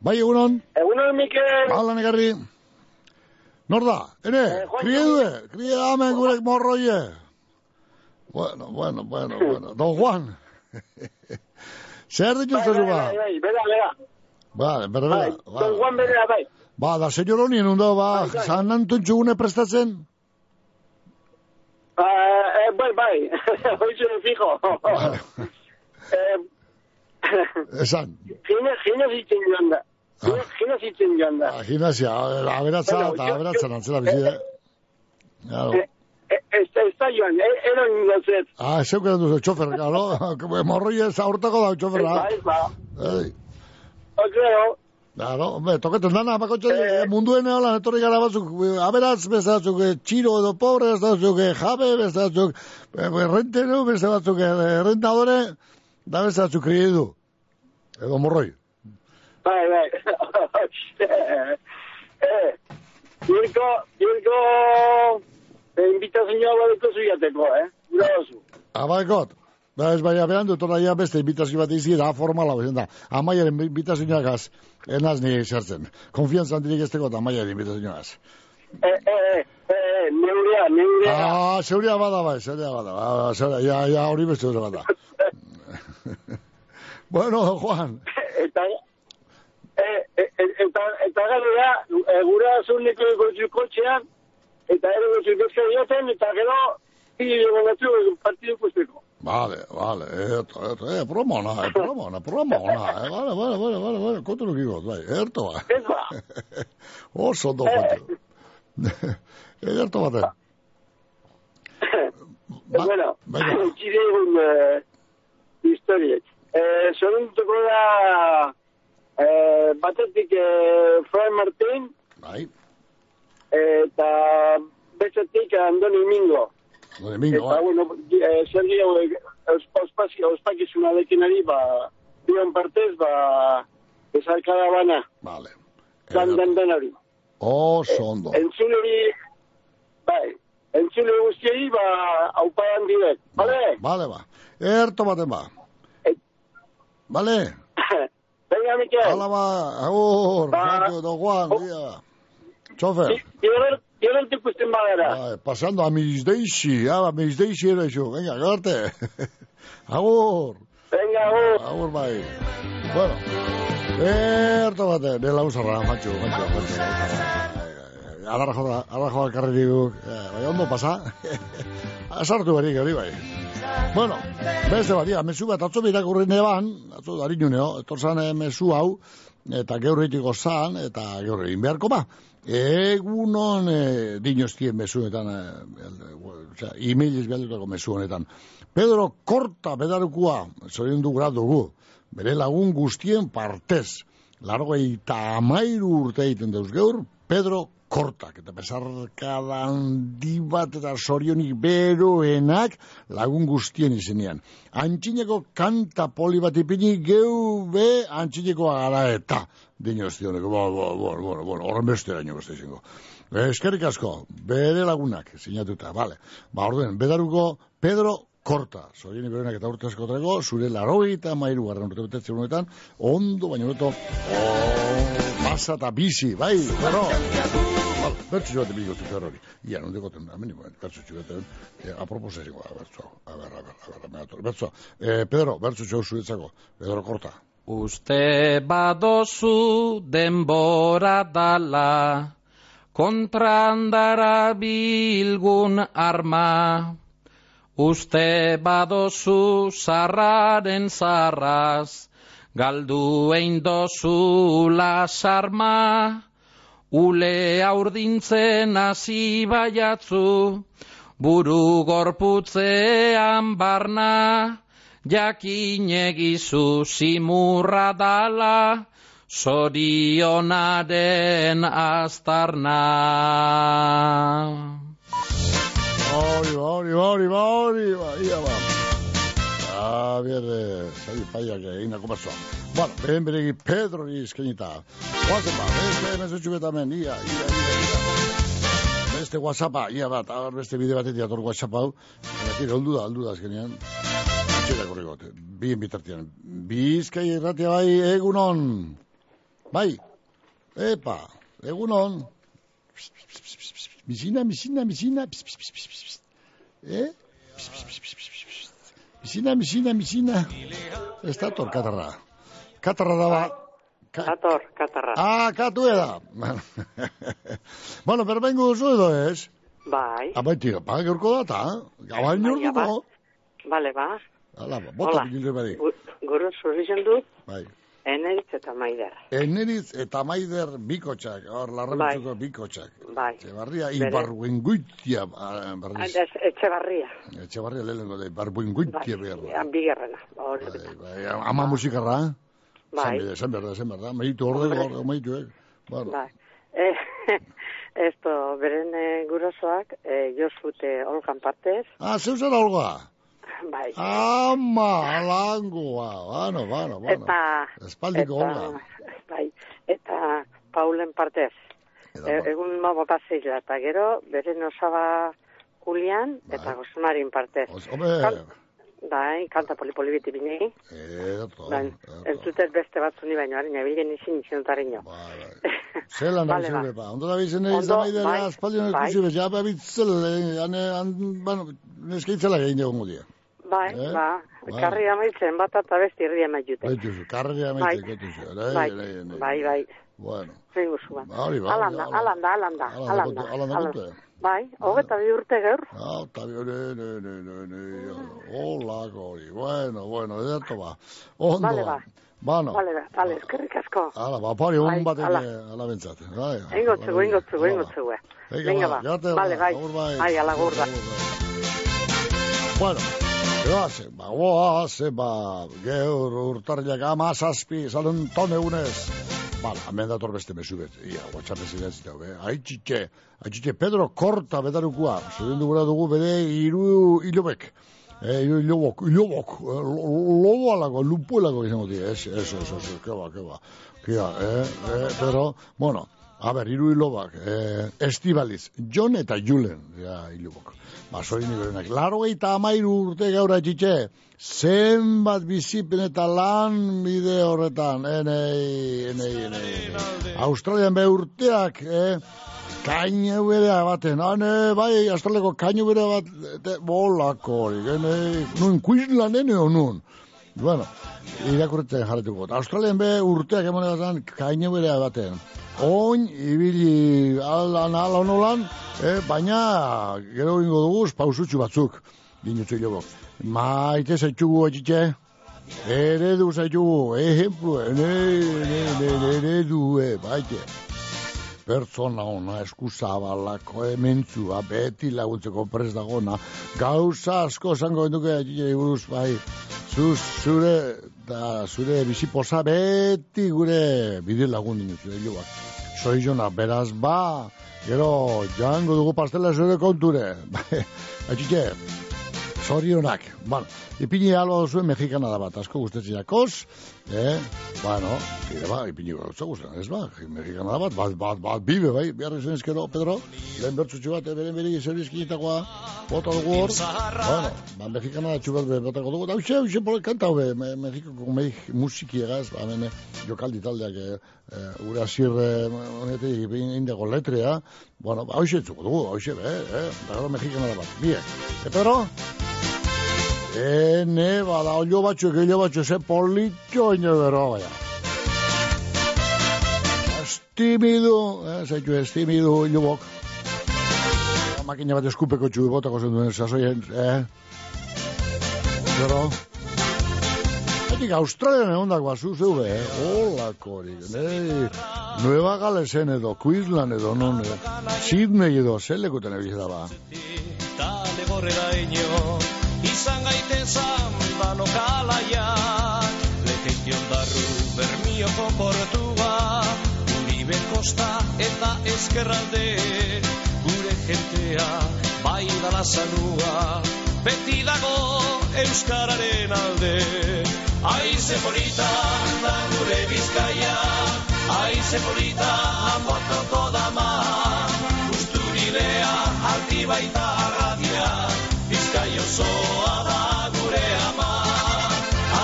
[SPEAKER 3] Bai egunon.
[SPEAKER 23] Egunon, Mikel.
[SPEAKER 3] Hala negarri. Nor da, ene, krie due, krie amen gurek morroie. Bueno, bueno, bueno, bueno. Don Juan. Zer ditu zeru ba?
[SPEAKER 23] Bai, bai, bera, bera.
[SPEAKER 3] Ba, bera,
[SPEAKER 23] Bai,
[SPEAKER 3] bera.
[SPEAKER 23] Don Juan bera, bai.
[SPEAKER 3] Ba, da, senyor honien, ondo, ba, San Antun txugune prestatzen?
[SPEAKER 23] Ah, eh, bai, bai. Hoizu fijo. eh,
[SPEAKER 3] Esan.
[SPEAKER 23] Gine zitzen joan da. Gine, gine zitzen joan da.
[SPEAKER 3] Ah, Gimnasia, aberatza,
[SPEAKER 23] Bueno,
[SPEAKER 3] eta aberatzen antzera bizi, eh? Claro.
[SPEAKER 23] Eh, eh, ez, ez da joan, eh, ero ingozet.
[SPEAKER 3] Ah, zeuken duzu, txofer, claro. Morroie zaurtako da, txoferra.
[SPEAKER 23] Bai, ba.
[SPEAKER 3] Ei.
[SPEAKER 23] Okreo.
[SPEAKER 3] Claro, hombre, toketen dana, bakotxe, eh, munduen eola, etorri gara batzuk, eh, aberatz, beste batzuk, eh, txiro edo pobre, eh, jabe, eh, rentero, batzuk, eh, rentadore, da beste batzuk kriedu. Edo morroi.
[SPEAKER 23] Bai, bai. eh, Jurko, Jurko, eh, invitazioa badeko zuiateko, eh? Gura oso.
[SPEAKER 3] Abaikot. Ba, ez baina behan dut oraia beste invitazio bat izi da formala bezen da. Amaiaren invitazioagaz, enaz ni sartzen. Konfianza handirik ez eta amaiaren invitazioagaz.
[SPEAKER 24] Eh, eh, eh, eh, neurea, neurea.
[SPEAKER 3] Ah, zeuria bada bai, zeuria bada. Ah, zeuria, ja, ja, hori beste zeuria bada. bueno, Juan.
[SPEAKER 24] Eta, eh, eh, eh, eta, eta gara, e, gura zuneko gotzu kotxean, eta gotzu beste dioten, eta gero, hiri gogatu partidu ikusteko.
[SPEAKER 3] Vale, vale, eto, eto, eh, promona, eh, promona, promona, eh, vale, vale, vale, vale, vale, kontu nuk ikot, bai, erto ba.
[SPEAKER 24] Ez ba.
[SPEAKER 3] Oso ondo kontu. Ederto baten.
[SPEAKER 24] bueno, txire egun eh, historiek. Eh, Zoruntuko da eh, batetik eh, Fray Martín
[SPEAKER 3] Bai.
[SPEAKER 24] eta bestetik Andoni Mingo.
[SPEAKER 3] Andoni Mingo,
[SPEAKER 24] Eta,
[SPEAKER 3] bai.
[SPEAKER 24] bueno, eh, Sergio eh, ospazio, ospakizunarekin ari, ba, bion partez, ba, bezarkada bana.
[SPEAKER 3] Vale.
[SPEAKER 24] Dan, dan, dan hori.
[SPEAKER 3] Oso ondo.
[SPEAKER 24] Entzule hori, bai, entzule guztiei, ba, auparan direk, bale?
[SPEAKER 3] Vale, ba. Erto baten ba. Vale.
[SPEAKER 24] Venga, Miquel.
[SPEAKER 3] Hala ba, agur, Franco, Juan, dia. Txofer.
[SPEAKER 24] Gero ikusten badara.
[SPEAKER 3] Bai, pasando a mis deixi, ah, a mis deixi ere xo. Venga, garte. agur.
[SPEAKER 24] Venga, agur.
[SPEAKER 3] Agur, bai. Bueno, erto baten, nela usarra, matxo, matxo, matxo. Alarra joda, alarra joda karri diguk. Eh, bai, ondo pasa. Asartu barik, hori bai. Bueno, beste bat, ia, mesu bat, atzo birakurri neban, atzo darinu neo, etorzan eh, mesu hau, eta geurre itiko zan, eta geurre egin beharko ba. Egunon e, dinostien mesu honetan, e, osea, e-mailiz behaldutako mesu honetan. Pedro Korta bedarukua, zorion du dugu, bere lagun guztien partez, largo eta amairu urte egiten deuz geur, Pedro Kortak, eta besarkada handi bat eta zorionik beroenak lagun guztien izenean. Antxineko kanta poli bat ipini geu be antxineko gara eta dinozioneko, bo, bo, bo, bo, bo, horren beste eraino beste izango. Eskerrik asko, bere lagunak, sinatuta, vale. Ba, orduen, bedaruko Pedro Korta, zorien berenak eta urte askotreko, zure laroi eta mairu garran urte betetzen honetan, ondo, baina beto, oh, pasa eta bizi, bai, bueno. Vale, bertzu joate bigotu zer hori. Ia, non hemen, bertzu joate, eh, aproposa ezingo, a bertzu, a ber, a ber, a ber, a ber, bertzu, eh, Pedro, bertzu jo zuretzako, Pedro Korta.
[SPEAKER 25] Uste badozu denbora dala, kontrandara bilgun arma. Uste badozu zarraren zarraz, galdu egin dozu lasarma. Ule aurdintzen hasi baiatzu, buru gorputzean barna. Jakin egizu simurra dala, zorionaren aztarna.
[SPEAKER 3] Hori, hori, hori, hori, ba, ia Ah, bierde, zari paiak egin dako basoa. Bueno, behen beregi Pedro ni eskenita. Guazen ba, beste mesutxu betamen, ia, ia, ia, ia. Beste whatsappa, ia bat, agar beste bide batetik ator whatsapp hau. Eta oldu da, oldu da eskenean. Txera korrigot, bien bitartian. Bizkai erratia bai, egunon. Bai, epa, egunon. Misina, misina, misina. Eh? Pss, pss, pss, pss, Misina, misina, misina. Ez da tor, katarra. Katarra daba.
[SPEAKER 26] Kator, katarra.
[SPEAKER 3] Ah, katu eda. bueno, berbengu duzu edo ez?
[SPEAKER 26] Bai.
[SPEAKER 3] Abai, tira, pa, gaurko data. Gabain
[SPEAKER 26] Baina, ba.
[SPEAKER 3] urduko.
[SPEAKER 26] Bale, ba.
[SPEAKER 3] Hala, bota, gilre badik.
[SPEAKER 26] Gu- Guru zurrizen du,
[SPEAKER 3] Bai.
[SPEAKER 26] Eneritz eta maider.
[SPEAKER 3] Eneriz eta maider bikotxak, hor, larrebitzuko bikotxak.
[SPEAKER 26] Bai.
[SPEAKER 3] Etxebarria,
[SPEAKER 26] Bere.
[SPEAKER 3] ibarruenguitia, ah, berriz.
[SPEAKER 26] Ez, etxe barria.
[SPEAKER 3] Etxebarria lehenengo da, ibarruenguitia behar.
[SPEAKER 26] Bai, bigarrena. Hori,
[SPEAKER 3] Bai, ama musikarra,
[SPEAKER 26] Bai.
[SPEAKER 3] Esan behar da, esan behar da, meitu orde,
[SPEAKER 26] Hombre.
[SPEAKER 3] orde, meitu, eh? Bueno,
[SPEAKER 26] Bai. Eh, esto, beren eh, gurasoak, eh, jozute olgan partez,
[SPEAKER 3] ah, zeu zara olga?
[SPEAKER 26] Bai.
[SPEAKER 3] Ama, alangoa, bueno, bueno, bueno.
[SPEAKER 26] Eta,
[SPEAKER 3] Espaldiko
[SPEAKER 26] eta, bai, eta Paulen partez. E, egun mamo paseila, eta gero, beren osaba Julian, eta Josmarin partez.
[SPEAKER 3] Hombre,
[SPEAKER 26] Bai, kanta poli-poli biti bine.
[SPEAKER 3] Eto.
[SPEAKER 26] Bai, entzutez beste batzuni baino, harin abilen izin izin dutaren jo.
[SPEAKER 3] Zelan da
[SPEAKER 26] Vale,
[SPEAKER 3] bizi
[SPEAKER 26] ba.
[SPEAKER 3] bepa. Ondo da bizi nahi
[SPEAKER 26] Ondo,
[SPEAKER 3] izan nahi dela,
[SPEAKER 26] bai,
[SPEAKER 3] aspaldion
[SPEAKER 26] bai.
[SPEAKER 3] ikusi bez, ja babitzel, ane, an, bueno, neskaitzela egin dugu dia.
[SPEAKER 26] Bai,
[SPEAKER 3] Eh?
[SPEAKER 26] ba,
[SPEAKER 3] Bai.
[SPEAKER 26] karri amaitzen bat eta besti irri amaitute.
[SPEAKER 3] Baituzu, karria
[SPEAKER 26] Bai.
[SPEAKER 3] maitek, baituzu.
[SPEAKER 26] Bai, bai, bai.
[SPEAKER 3] Bueno,
[SPEAKER 26] Zein guzua.
[SPEAKER 3] hori ba.
[SPEAKER 26] Alanda, alanda, alanda,
[SPEAKER 3] Alanda
[SPEAKER 26] alanda.
[SPEAKER 3] alanda
[SPEAKER 26] Bai, hogeta bi urte gaur.
[SPEAKER 3] Ah, está bien, ne, ne, ne, ne, ne, hola, gori, bueno, bueno, edato ba. Ondo,
[SPEAKER 26] Vale, ba.
[SPEAKER 3] Bano,
[SPEAKER 26] Vale, ba, vale, eskerrik asko.
[SPEAKER 3] ala, ba, pari hon
[SPEAKER 26] Bai,
[SPEAKER 3] batek
[SPEAKER 26] ala.
[SPEAKER 3] eh, bentsat. Bai,
[SPEAKER 26] Eingo txugu, eingo txugu, eingo txugu.
[SPEAKER 3] Venga,
[SPEAKER 26] Venga,
[SPEAKER 3] ba,
[SPEAKER 26] ba. Vale,
[SPEAKER 3] ba,
[SPEAKER 26] bai.
[SPEAKER 3] bai.
[SPEAKER 26] Bai, ala gurda.
[SPEAKER 3] Bueno, goazen, ba, goazen, ba, geur urtarriak amazazpi, zalen tone unez. Bala, hemen dator beste mesu bet, ia, WhatsApp ez jau, eh? Aitxitxe, aitxitxe, Pedro Korta bedarukua, zuden dugura dugu bere iru ilobek. Eh, iru ilobok, ilobok, eh, lo- lobo alako, lupu alako izango dira, ez, ez, ez, ez, ez, keba, keba, keba, eh, eh, Pedro, bueno, a ber, iru ilobak, eh, Estibaliz, John eta Julen, ja, ilobok. Ba, sorin iberenak. Laro eta amairu urte gaur atxitxe, zenbat bizipen eta lan bide horretan, enei, enei, enei. Australian be urteak, eh, kaina berea baten, ane, bai, australiako kaina berea bat, te, bolako hori, enei, nun, Queensland ene o nun. Bueno, irakurretzen jarretuko. Australian be urteak emonegatan kaina berea baten. Oin, ibili alan, alan, alan, eh, baina gero ingo dugu pausutxu batzuk, dinutzu hilobok. Maite zaitxugu etxitxe, eredu zaitxugu, ejemplu, ne, ne, ne, eredu, eh, baite. Pertsona ona, eskuzabalako, ementzua, beti laguntzeko prest dagona, gauza asko zango enduke etxitxe buruz, bai, zu, zure, da, zure bizipoza beti gure bide lagun dinutzu, hilobak. Soy jona, beraz, ba, gero, jango dugu pastela zure konture. Atxitxe, zorionak. Bueno, ipini alba duzuen mexikana da bat, asko guztetziakos, eh? Bueno, gire ba, ipini gautza guztetan, ez ba, mexikana da bat, bat, bat, bat, bibe, bai, behar izan ezkero, Pedro, lehen bertzutxu bat, eh, beren beri zerbizkinitakoa, bota dugu hor, bueno, ba, mexikana da txubat be, botako dugu, da, hauxe, hauxe, pole, kanta hobe, me, mexikoko meik musiki egaz, ba, hemen, eh, jokaldi taldeak, eh, eh, gure azir, eh, honetik, indego letrea, bueno, ba, hauxe entzuko dugu, hauxe, be, eh, da, mexikana da bat, biek. E, Pedro? Ene, bada, olio batxuek, olio batxuek, ze politxo ino bero, baina. Estimidu, eh, zaitu estimidu, ilubok. Makina bat eskupeko txu, botako zen duen, sasoien, eh? Gero? Etik Australian egon dako bazu zeube, eh? Hola, korik, nei. Nueva Galesen edo, Queensland edo, non, eh? Sydney edo, zelekuten egiz da ba.
[SPEAKER 27] Tale gorrera ino Izan gaitezan dano kalaiak Lekeion darru bermioko portua Uribe kosta eta ezkerralde. Gure jentea bai dala zanua Beti dago Euskararen alde. Aize polita da gure bizkaia. Aize polita amotoko dama. Usturilea aldi baita arradia Bizkai osoa da gure ama.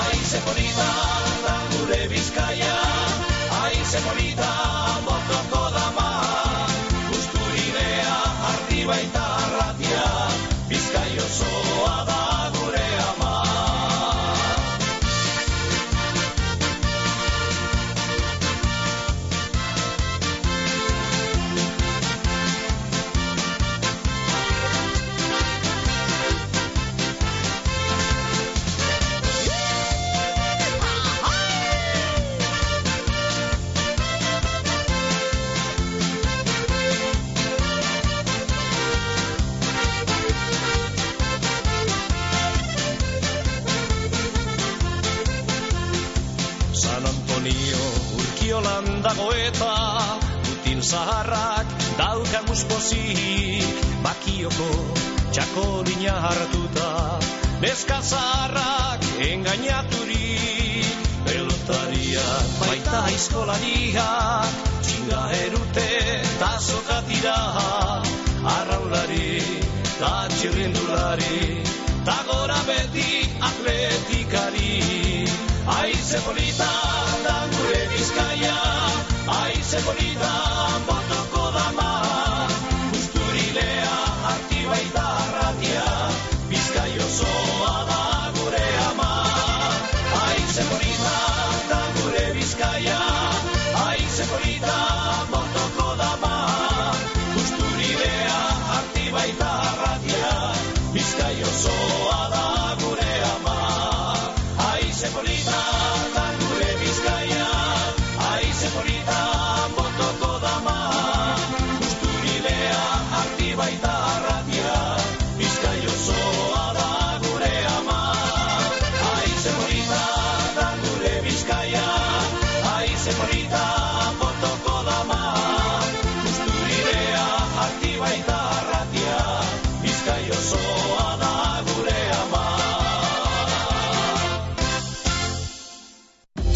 [SPEAKER 27] Aize polita zaharrak daukan muspozik Bakioko txakolina hartuta Neska zaharrak engainaturik Pelotariak baita aizkolariak Txinga erute eta sokatira Arraulari eta txirrindulari da gora beti atletikari. Aize polita da gure bizkaia, aize polita botoko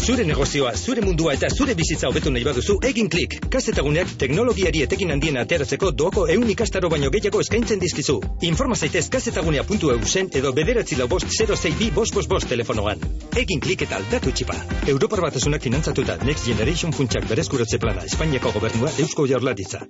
[SPEAKER 28] Zure negozioa, zure mundua eta zure bizitza hobetu nahi baduzu, egin klik. Kazetaguneak teknologiari etekin handien ateratzeko doako eun ikastaro baino gehiago eskaintzen dizkizu. Informa zaitez kazetagunea.eu zen edo bederatzi lau bost 062 bost bost bost telefonoan. Egin klik eta aldatu txipa. Europar batasunak finantzatuta Next Generation funtsak berezkuratze plana Espainiako gobernua Eusko Jaurlaritza.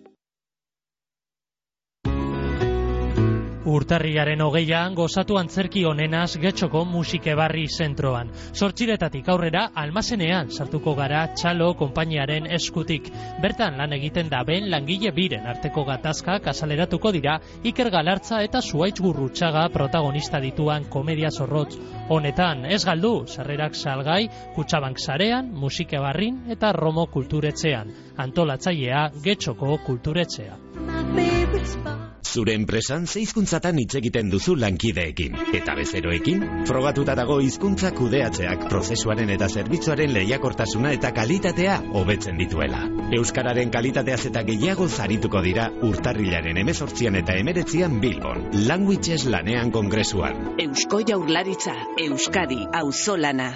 [SPEAKER 17] Urtarriaren hogeian gozatu antzerki onenaz getxoko musikebarri zentroan. Sortxiretatik aurrera almazenean sartuko gara txalo konpainiaren eskutik. Bertan lan egiten da ben langile biren arteko gatazkak azaleratuko dira Iker Galartza eta Zuaitz Gurrutxaga protagonista dituan komedia zorrotz. Honetan, ez galdu, sarrerak salgai, kutsabank sarean, musikebarrin eta Romo kulturetzean. Antolatzailea getxoko kulturetzea.
[SPEAKER 29] Zure enpresan ze hizkuntzatan hitz egiten duzu lankideekin eta bezeroekin? Frogatuta dago hizkuntza kudeatzeak prozesuaren eta zerbitzuaren lehiakortasuna eta kalitatea hobetzen dituela. Euskararen kalitateaz eta gehiago zarituko dira urtarrilaren emezortzian eta emeretzian Bilbon, Languages lanean kongresuan.
[SPEAKER 30] Eusko Jaurlaritza, Euskadi, auzolana.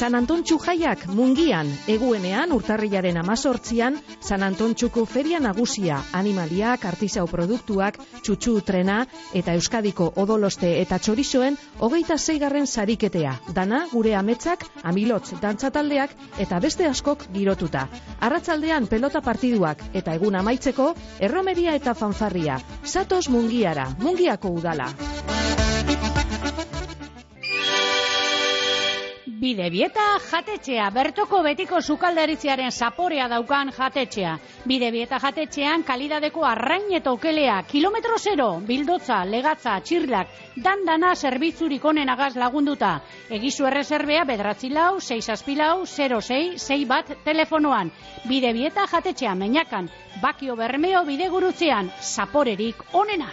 [SPEAKER 5] San Antontxu jaiak mungian, eguenean urtarrilaren amazortzian, San Antontxuko feria nagusia, animaliak, artisau produktuak, txutxu trena eta Euskadiko odoloste eta txorizoen hogeita zeigarren sariketea. Dana gure ametzak, amilotz dantzataldeak eta beste askok girotuta. Arratzaldean pelota partiduak eta egun amaitzeko, erromeria eta fanfarria. Satos mungiara, mungiako udala.
[SPEAKER 6] Bidebieta jatetxea, bertoko betiko sukaldaritziaren zaporea daukan jatetxea. Bidebieta jatetxean kalidadeko arrain eta okelea, kilometro zero, bildotza, legatza, txirlak, dandana zerbitzurik onen agaz lagunduta. Egizu errezerbea bedratzi lau, 6 aspilau, 06, 6 bat telefonoan. Bidebieta jatetxea, meinakan, bakio bermeo bidegurutzean, zaporerik onena.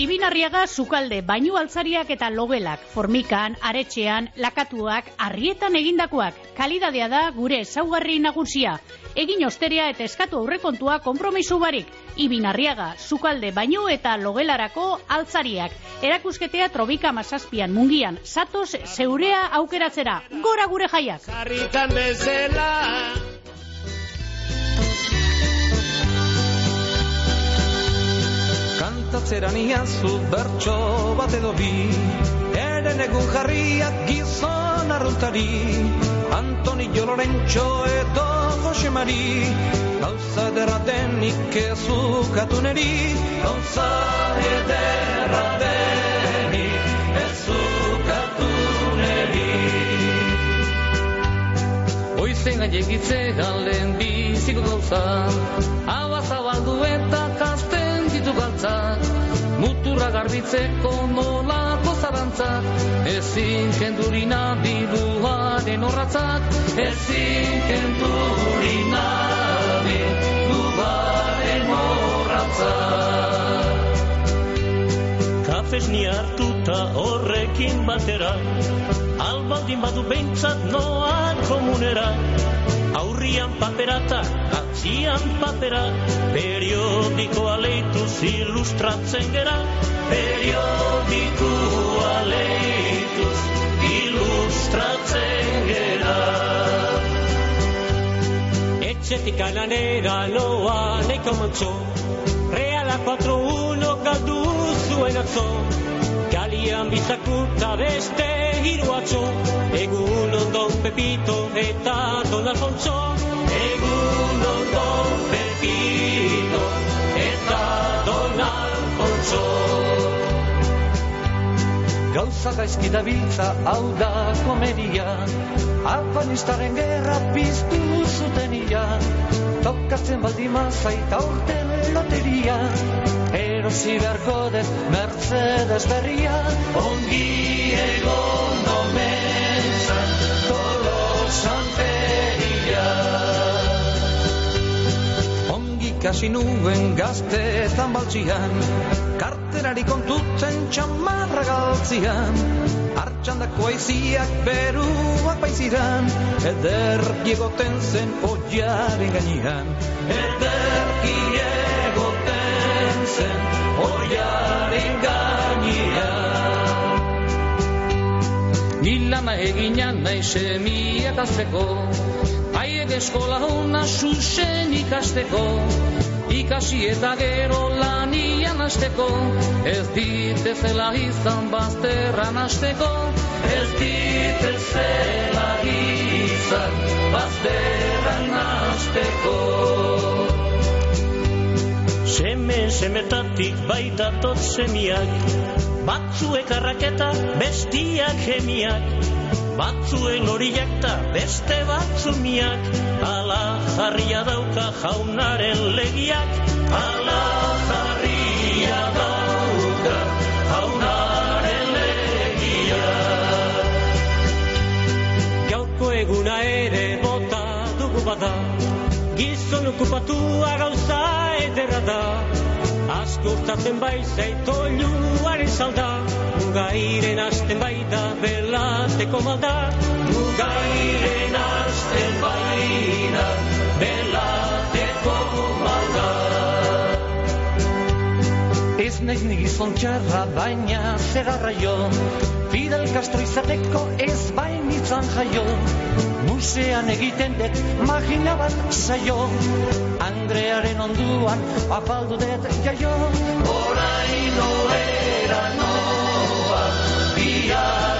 [SPEAKER 6] Ibinarriaga sukalde, bainu altzariak eta logelak, formikan, aretxean, lakatuak, arrietan egindakoak. Kalidadea da gure ezaugarri nagusia. Egin osteria eta eskatu aurrekontua konpromisu barik. Ibinarriaga, sukalde, bainu eta logelarako altzariak. Erakusketea trobika mazazpian mungian, satoz zeurea aukeratzera. Gora gure jaiak!
[SPEAKER 1] Sarritan bezala
[SPEAKER 31] Kantatzeran iazu bertso bat edo bi. Eren egun jarriak gizon arruntari Antoni Lorentxo edo Jose Mari. Gauza ederra denik ez ukatu neri Gauza ederra denik ez ukatu neri.
[SPEAKER 25] Oizen aiegitze lehen biziko gauza Hau zabaldu eta ditu galtza Muturra garbitzeko nolako zarantzak Ezin kenduri nabiduaren horratzak Ezin kenduri nabiduaren horratzak.
[SPEAKER 32] Kafes hartuta horrekin batera Albaldin badu behintzat noa komunera. Aurrian paperata, atzian papera. Periodikoa leituz ilustratzen gera. Periodikoa leituz ilustratzen gera. Etxetik alanera noa neko mantzo Gela 4-1 galdu zuen atzo Kalian bizakuta beste hiru atzo. Egun ondon Pepito eta Don Alfonso. Egun ondon Pepito eta Don Alfonso Gauza gaizki da biltza hau da komedia. Afganistaren gerra piztu zuten ia. Tokatzen baldima zaita urten loteria. Erosi beharko dez Mercedes berria. Ongi egon omentzan Tolosan Ongi kasi nuen gaztetan baltzian Karterari kontutzen txamarra galtzian. Artxandako aiziak beruak baiziran Ederki egoten zen oiaren gainean. Ederki egoten zen oiaren gainean
[SPEAKER 33] Nilana eginan nahi semiak azteko Haiek eskola hona susen ikasteko. Ikasi eta gero lanian asteko Ez dite zela izan bazterran asteko
[SPEAKER 32] Ez dite zela izan bazterran asteko Seme semetatik baita tot semiak Batzuek arraketa bestiak jemiak Batzuen horiak ta beste batzumiak. Ala jarria dauka jaunaren legiak. Ala jarria dauka jaunaren legiak. Gauko eguna ere bota dugu bada. Gizon okupatua gauza ederra da Asko urtatzen bai zaito luaren salda. Mugairen asten bai da belateko malda. Mugairen asten bai da belateko malda.
[SPEAKER 34] Ez naiz ni gizon txarra baina zegarra jo Fidel Castro izateko ez bainitzan jaio. Musean egiten dut magina bat zaio Andrearen onduan apaldu dut jaio.
[SPEAKER 32] Orain oera noa Biar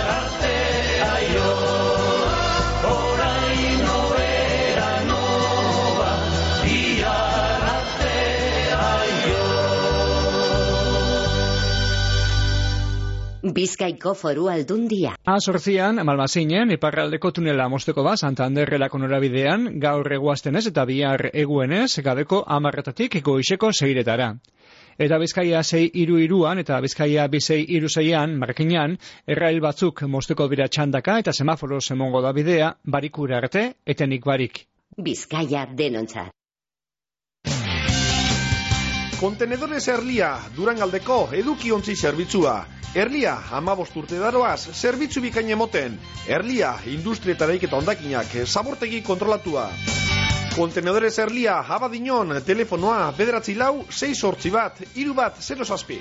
[SPEAKER 35] Bizkaiko foru aldundia.
[SPEAKER 7] Azortzian, Malmazinen, iparraldeko tunela mosteko ba, Santanderrelako norabidean, gaur eguaztenez eta bihar eguenez, gabeko amarretatik goizeko zeiretara. Eta Bizkaia zei iru iruan eta Bizkaia bizei iru zeian, markinan, errail batzuk mosteko dira txandaka eta semaforo semongo da bidea, barikura arte, etenik barik.
[SPEAKER 35] Bizkaia denontzat.
[SPEAKER 19] Kontenedores Erlia, Durangaldeko edukiontzi zerbitzua. Erlia, amabost urte daroaz, zerbitzu bikain emoten. Erlia, industria eta daiketa ondakinak, zabortegi kontrolatua. Kontenedores Erlia, abadinon, telefonoa, bederatzi lau, 6 sortzi bat, iru bat, 0 zazpi.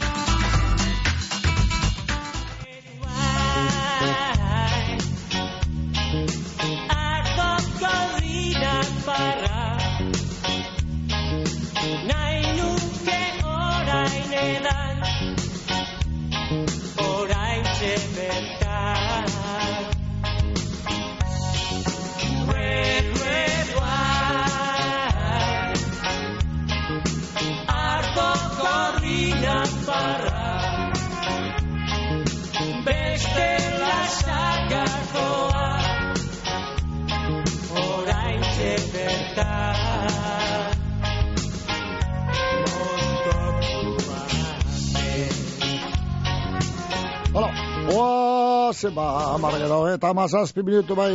[SPEAKER 3] Zeba, amarra gero, eta amazazpi minutu bai.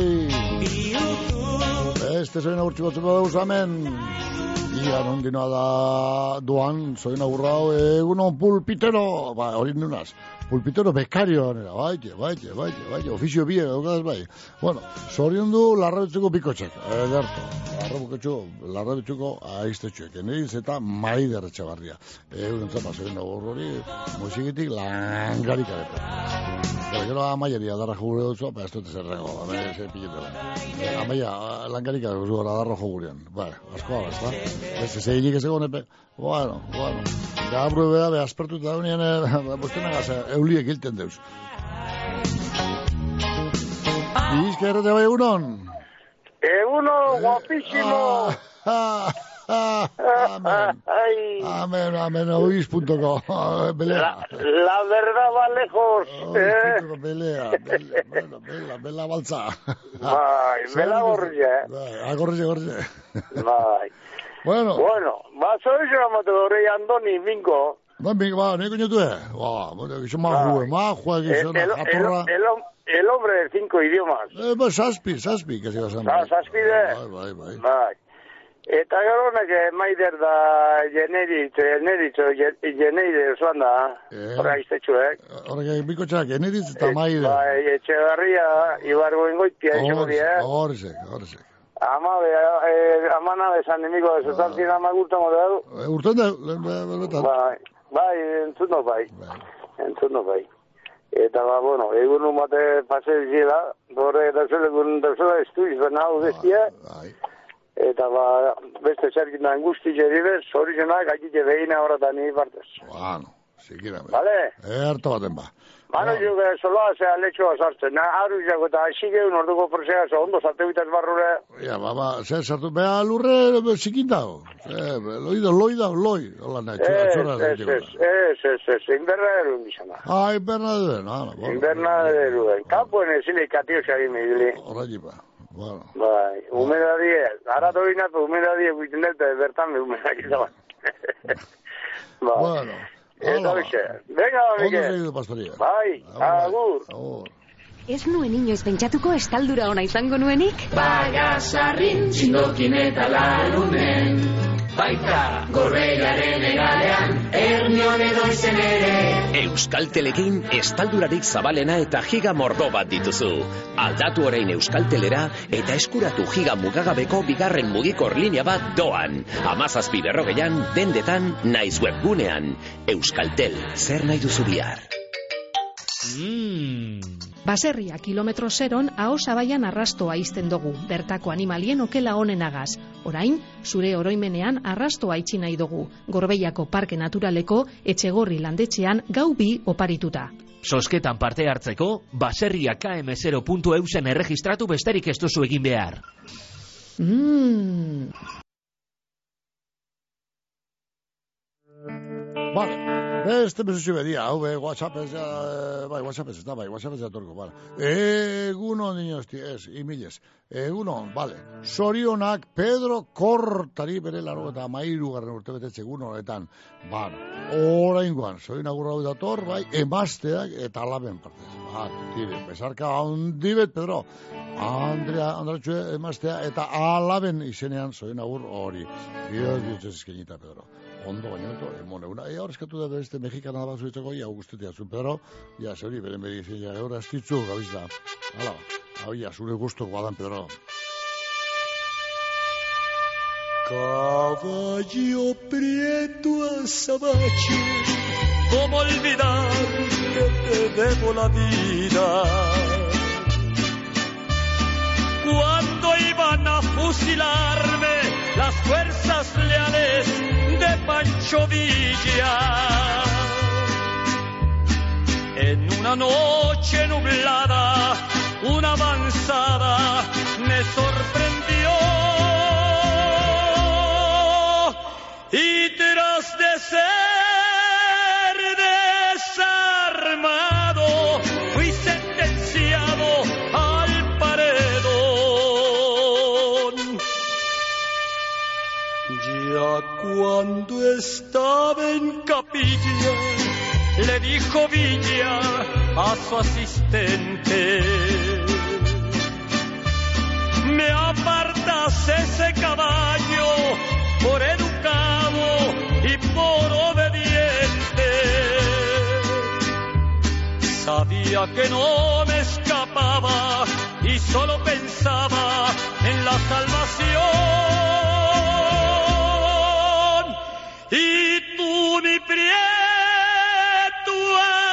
[SPEAKER 3] Beste zoina urtsi batzuko dauz hemen. Ia nondinoa da duan, zoina urrao, egunon pulpitero. Ba, hori nunaz. Pulpitero bekario nera, baite, baite, baite, baite, ofizio bie, daukadaz bai. Bueno, zorion du larrabetzeko pikotxek, ederto, larrabetzeko, larrabetzeko aiztetxoek, eneriz eta maider etxabarria. Euren zapa, zorin dago hori, musikitik langarik arepe. Gero, gero amaieria darra jogure dutzu, ba, ez dut zer dago, amaia zer piletela. Amaia, langarik arepe, darra jogurean. Ba, asko ala, ez da? Ez, ez eginik ez egon epe. Bueno, bueno. Gabru bera, be, aspertu eta unien, bostena gaza, euliek hilten deuz. Bizka errate bai egunon.
[SPEAKER 24] Eguno, guapísimo.
[SPEAKER 3] Ah, ah, amen. Amen, amen, oiz.com. Belea.
[SPEAKER 24] La, la verdad va lejos. eh?
[SPEAKER 3] Oiz.com, belea. Bela, bela, bela, bela baltza.
[SPEAKER 24] Bai, bela gorria, eh?
[SPEAKER 3] Bai, agorri, agorri.
[SPEAKER 24] Bai.
[SPEAKER 3] Bueno.
[SPEAKER 24] Bueno, ba, soy yo, Matadore Andoni, Mingo.
[SPEAKER 3] Ba, mi, ba, neko nio tue. Ba, bueno, gizo ma jue, ma jue,
[SPEAKER 24] El, el,
[SPEAKER 3] jatorra.
[SPEAKER 24] hombre de cinco idiomas.
[SPEAKER 3] Eh, ba, saspi, saspi, que se va
[SPEAKER 24] Sa, saspide.
[SPEAKER 3] Bai, bai, bai.
[SPEAKER 24] Bai. Eta gero honek eh, maider da jenerit, jenerit, jeneide osoan da.
[SPEAKER 3] Eh.
[SPEAKER 24] Horra iztetxuek.
[SPEAKER 3] Horrek, biko txak, eneritz eta maide.
[SPEAKER 24] Bai, etxegarria, ibargo ingoitia, etxeko die.
[SPEAKER 3] Horrek, horrek.
[SPEAKER 24] Ama, eh, amana besan nimiko,
[SPEAKER 3] Ah.
[SPEAKER 24] esotan zin ama gurtango da.
[SPEAKER 3] Urten da, lehen benetan.
[SPEAKER 24] Bai, bai, entzuno bai. Entzuno bai. Eta ba, bueno, egun umate pase dizela, dore dauzela egun dauzela estuiz bena hau bestia.
[SPEAKER 3] Bai.
[SPEAKER 24] Eta ba, beste zerkin da angusti jeribe, zorizenak gaitite behina horretan ni partez.
[SPEAKER 3] Bueno, sikira.
[SPEAKER 24] Vale?
[SPEAKER 3] Erto baten ba.
[SPEAKER 24] Mano jo que solo hace alecho sartzen. Na aru jago eta asige un orduko prosea so ondo sartu bitaz barrure.
[SPEAKER 3] Ja, ba, ba, zer sartu, beha lurre, be, zikin dago. Eh, be, loida, loida, loi. Hola, nahi, txora,
[SPEAKER 24] Es,
[SPEAKER 3] txora.
[SPEAKER 24] es, es, es, es, es, invernaderu bizana.
[SPEAKER 3] Ai, Bernadette, no, no, bueno.
[SPEAKER 24] Invernaderu. Kampoen ezile katio xari migili.
[SPEAKER 3] Horregi ba. Bueno.
[SPEAKER 24] Bai, humedadie, ara doinatu humedadie guiten dut, bertan be humedak izan. Bai.
[SPEAKER 3] Bueno.
[SPEAKER 24] Eta bixe. Venga,
[SPEAKER 3] Ondo
[SPEAKER 24] Miguel.
[SPEAKER 3] segidu, pastoria.
[SPEAKER 24] Bai, agur.
[SPEAKER 3] Agur.
[SPEAKER 8] Ez nuen inoiz pentsatuko estaldura ona izango nuenik?
[SPEAKER 17] Bagasarrin txindokin eta larunen Baita gorbeiaren egalean Ernion edo izen ere
[SPEAKER 29] Euskaltelekin estaldurarik zabalena eta giga mordo bat dituzu. Aldatu orain Euskaltelera eta eskuratu giga mugagabeko bigarren mugikor linea bat doan. Amazazpi berrogeian, dendetan, naiz webgunean. Euskaltel, zer nahi duzu bihar?
[SPEAKER 5] Baserria kilometro zeron aho zabaian arrastoa izten dugu, bertako animalien okela honenagaz. Orain, zure oroimenean arrastoa itxi nahi dugu, Gorbeiako Parke Naturaleko etxegorri landetxean gau bi oparituta.
[SPEAKER 10] Sosketan parte hartzeko, baserria km0.eusen erregistratu besterik ez duzu egin behar.
[SPEAKER 5] Mmm...
[SPEAKER 3] Vale. Beste mesutxu bedia, hau be, WhatsApp ez, eh, bai, WhatsApp ez, da, bai, WhatsApp ez atorko, vale. Egunon, niñosti, ez, imilez. Egunon, vale. Sorionak Pedro Kortari bere laro eta mairu garren urte betetxe egun honetan. Vale, oraingoan, soin agurra hau dator, bai, emazteak eta alaben partez. Vale, tire, besarka handibet, Pedro. Andrea, Andratxue, emaztea eta alaben izenean soin agur hori. Bioz, bioz, eskenita, Pedro ondo gainoto, emon eguna. Ea horrezkatu da beste mexikana bat zuetzeko, ja, guztetia zu, Pedro, ja, zeuri, beren beri izin, ja, eura estitzu, gabizda. Hala, hau, ja, zure guztok badan, Pedro.
[SPEAKER 17] Caballo prieto azabache, ¿cómo olvidar que te debo la vida? Cuando iban a fusilarme las fuerzas leales Pancho Villa. En una noche nublada, una avanzada me sorprendió. Y tras de ser cuando estaba en capilla, le dijo Villa a su asistente. Me apartas ese caballo por educado y por obediente. sabía que no me escapaba y solo pensaba en la salvación. Y tú, mi prieto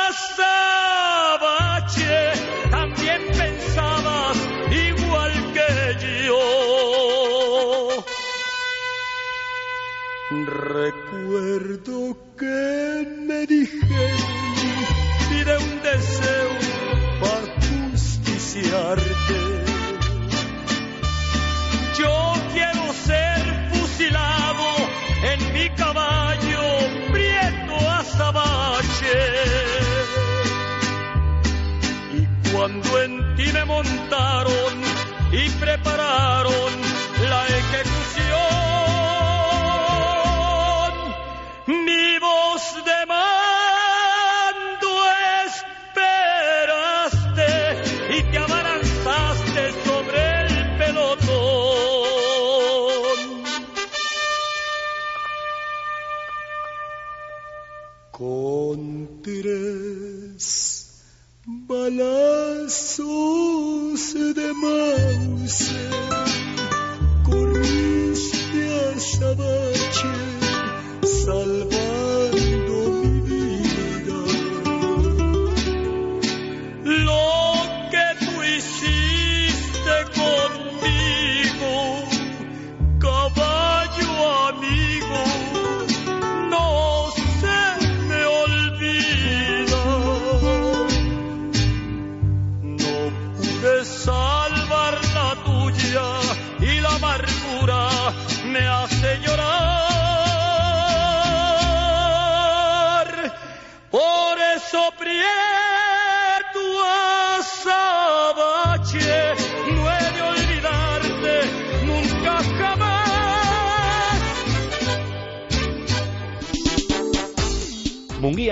[SPEAKER 17] azabache, también pensabas igual que yo. Recuerdo que me dijeron, pide un deseo para justiciarte. Yo quiero cuando en ti me montaron la sauce de موس گریست در سال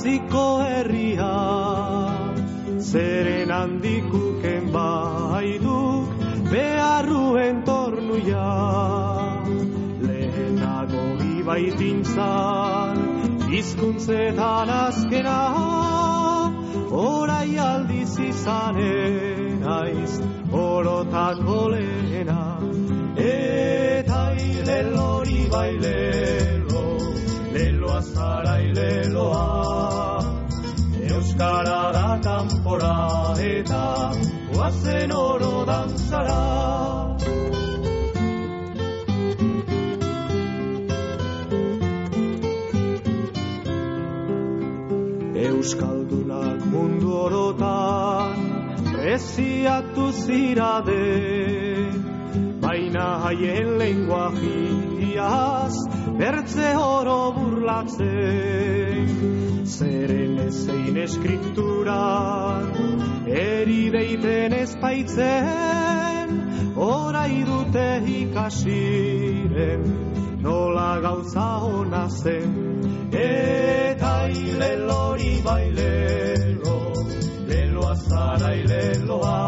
[SPEAKER 31] Garaziko herria, zeren handikuken baiduk, beharruen tornuia. Lehenago ibaitintzan, hizkuntzetan azkena, orai aldiz izanen aiz, orotako lehena. Eta ilelori bailelo, azara ileloa. Euskara da kanpora eta oazen oro dantzara. Euskaldunak mundu orotan preziatu zirade, baina haien lenguajiaz bertze oro burlatzen. Zeren ezein eskripturan eri deiten ezpaitzen, orai dute ikasiren nola gauza hona zen. Eta ilelori bailelo, lelo azara ileloa,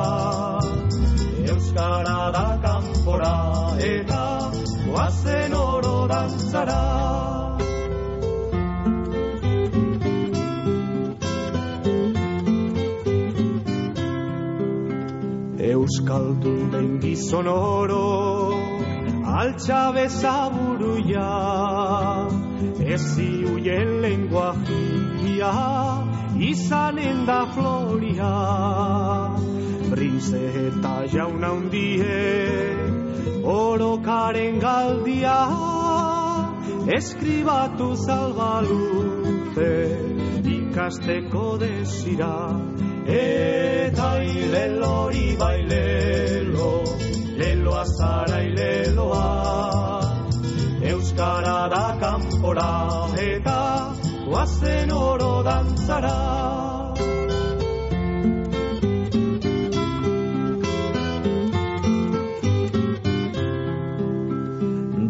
[SPEAKER 31] Euskara da kanpora eta goazen oro dantzara. Euskaldunen gizon oro, altxabe zaburuia, ezi huien lenguajia, izanen da floria. Brinze eta jauna hundie orokaren galdia eskribatu zalbalute ikasteko desira eta ilelori bailelo leloa zara ileloa. Euskara da kanpora eta guazen oro dantzara.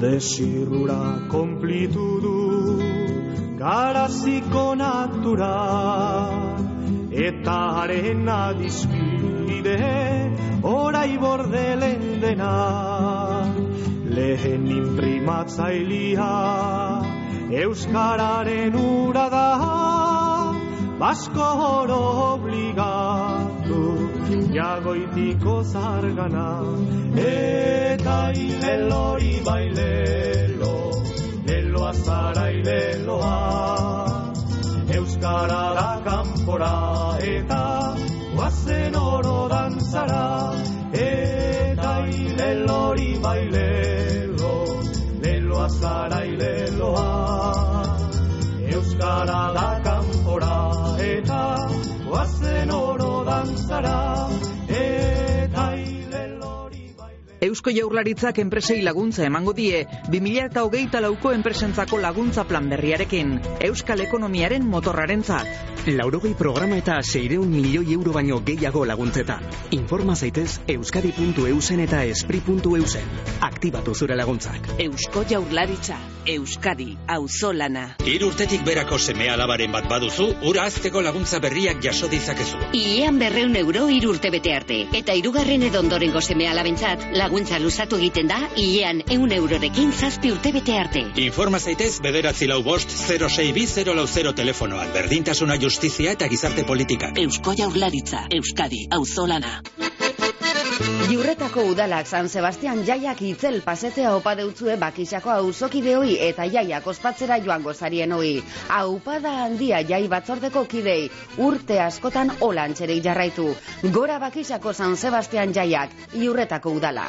[SPEAKER 31] Desirrura konplitu du garaziko natura eta arena dizkide orai bordelen dena. Lehen imprimatzailia euskararen ura da. Basko oro obligatu jagoitiko zargana. Eta ilelori bailelo leloa zara ileloa. Euskara da kanpora eta guazen oro dantzara eta ilelori bailelo leloa zara ileloa. Euskara da kanpora eta guazen oro dantzara
[SPEAKER 36] Eusko Jaurlaritzak enpresei laguntza emango die 2008 lauko enpresentzako laguntza plan berriarekin. Euskal ekonomiaren motorrarentzat.
[SPEAKER 18] Laurogei programa eta seireun milioi euro baino gehiago laguntzetan. Informa zaitez euskadi.eusen eta espri.eusen. Aktibatu zure laguntzak.
[SPEAKER 29] Eusko Jaurlaritza, Euskadi, auzolana.
[SPEAKER 28] Hiru urtetik berako seme alabaren bat baduzu, ura azteko laguntza berriak jaso ditzakezu.
[SPEAKER 37] Iean berreun euro hiru urte bete arte. Eta hirugarren edo ondorengo seme alabentzat, laguntza luzatu egiten da, iean eun eurorekin zazpi urte bete arte.
[SPEAKER 28] Informa zaitez bederatzi lau bost 062 lau 0 telefonoan. Berdintasuna justizia eta gizarte politikak.
[SPEAKER 29] Eusko Jaurlaritza, Euskadi, auzolana.
[SPEAKER 35] Jurretako udalak San Sebastian jaiak itzel pasetea opa deutzue bakisako auzokideoi eta jaiak ospatzera joango zarien. Aupada handia jai batzordeko kidei, urte askotan olantxerik jarraitu. Gora bakisako San Sebastian jaiak, jurretako udala.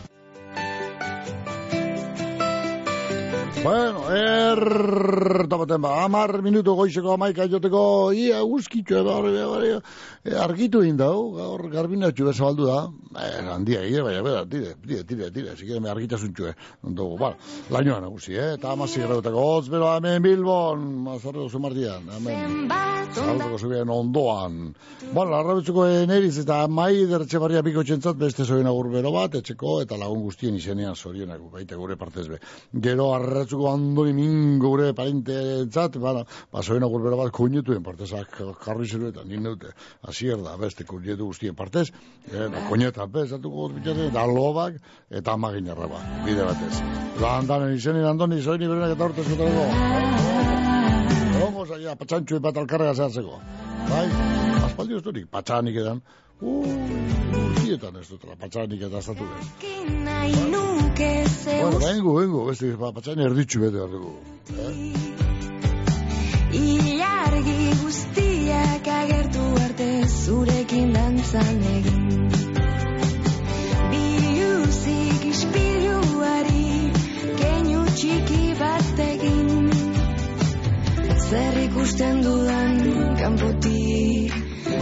[SPEAKER 3] Bueno, erta baten ba, amar minutu goizeko amaika joteko, ia, eba, e, argitu egin dau, gaur garbinatxu beza baldu da, e, handia egin, baina, bera, tire, tire, tire, tire, zike, me argitasuntxu, eh, ondogu, bala, lainoa nagusi, eh, eta amazi grautako, hotz, bero, hemen Bilbon, mazarreko zumartian, hemen, zaldoko zubien ondoan, bueno, arrabetzuko neriz eta mai dertxe barria piko txentzat, beste zoen agur bero bat, etxeko, eta lagun guztien izenean zorionak, baita gure partez be. Gero arratzuko andoni mingo gure parente entzat, bana, ba, zoen agur bero bat kuñetuen partezak karri zeruetan, nin neute, azier da, beste kuñetu guztien partez, e, da, kuñeta, bez, atuko bitxatzen, da lobak, eta amagin erraba, bide batez. Da, andanen izenin andoni, zoen iberenak eta urte zutareko. Ongo, zaila, patxantxu bat alkarga zehatzeko. Bai, aspaldi ez durik, patxanik edan. Urtietan ez dutela, patxanik eta azatu bez. Bueno, vengo, vengo, beste, patxani erditxu bete behar dugu. Eh?
[SPEAKER 38] Ilargi guztiak agertu arte zurekin dantzan egin Biluzik ispiluari keinu txiki bat egin Zer ikusten dudan kanpotik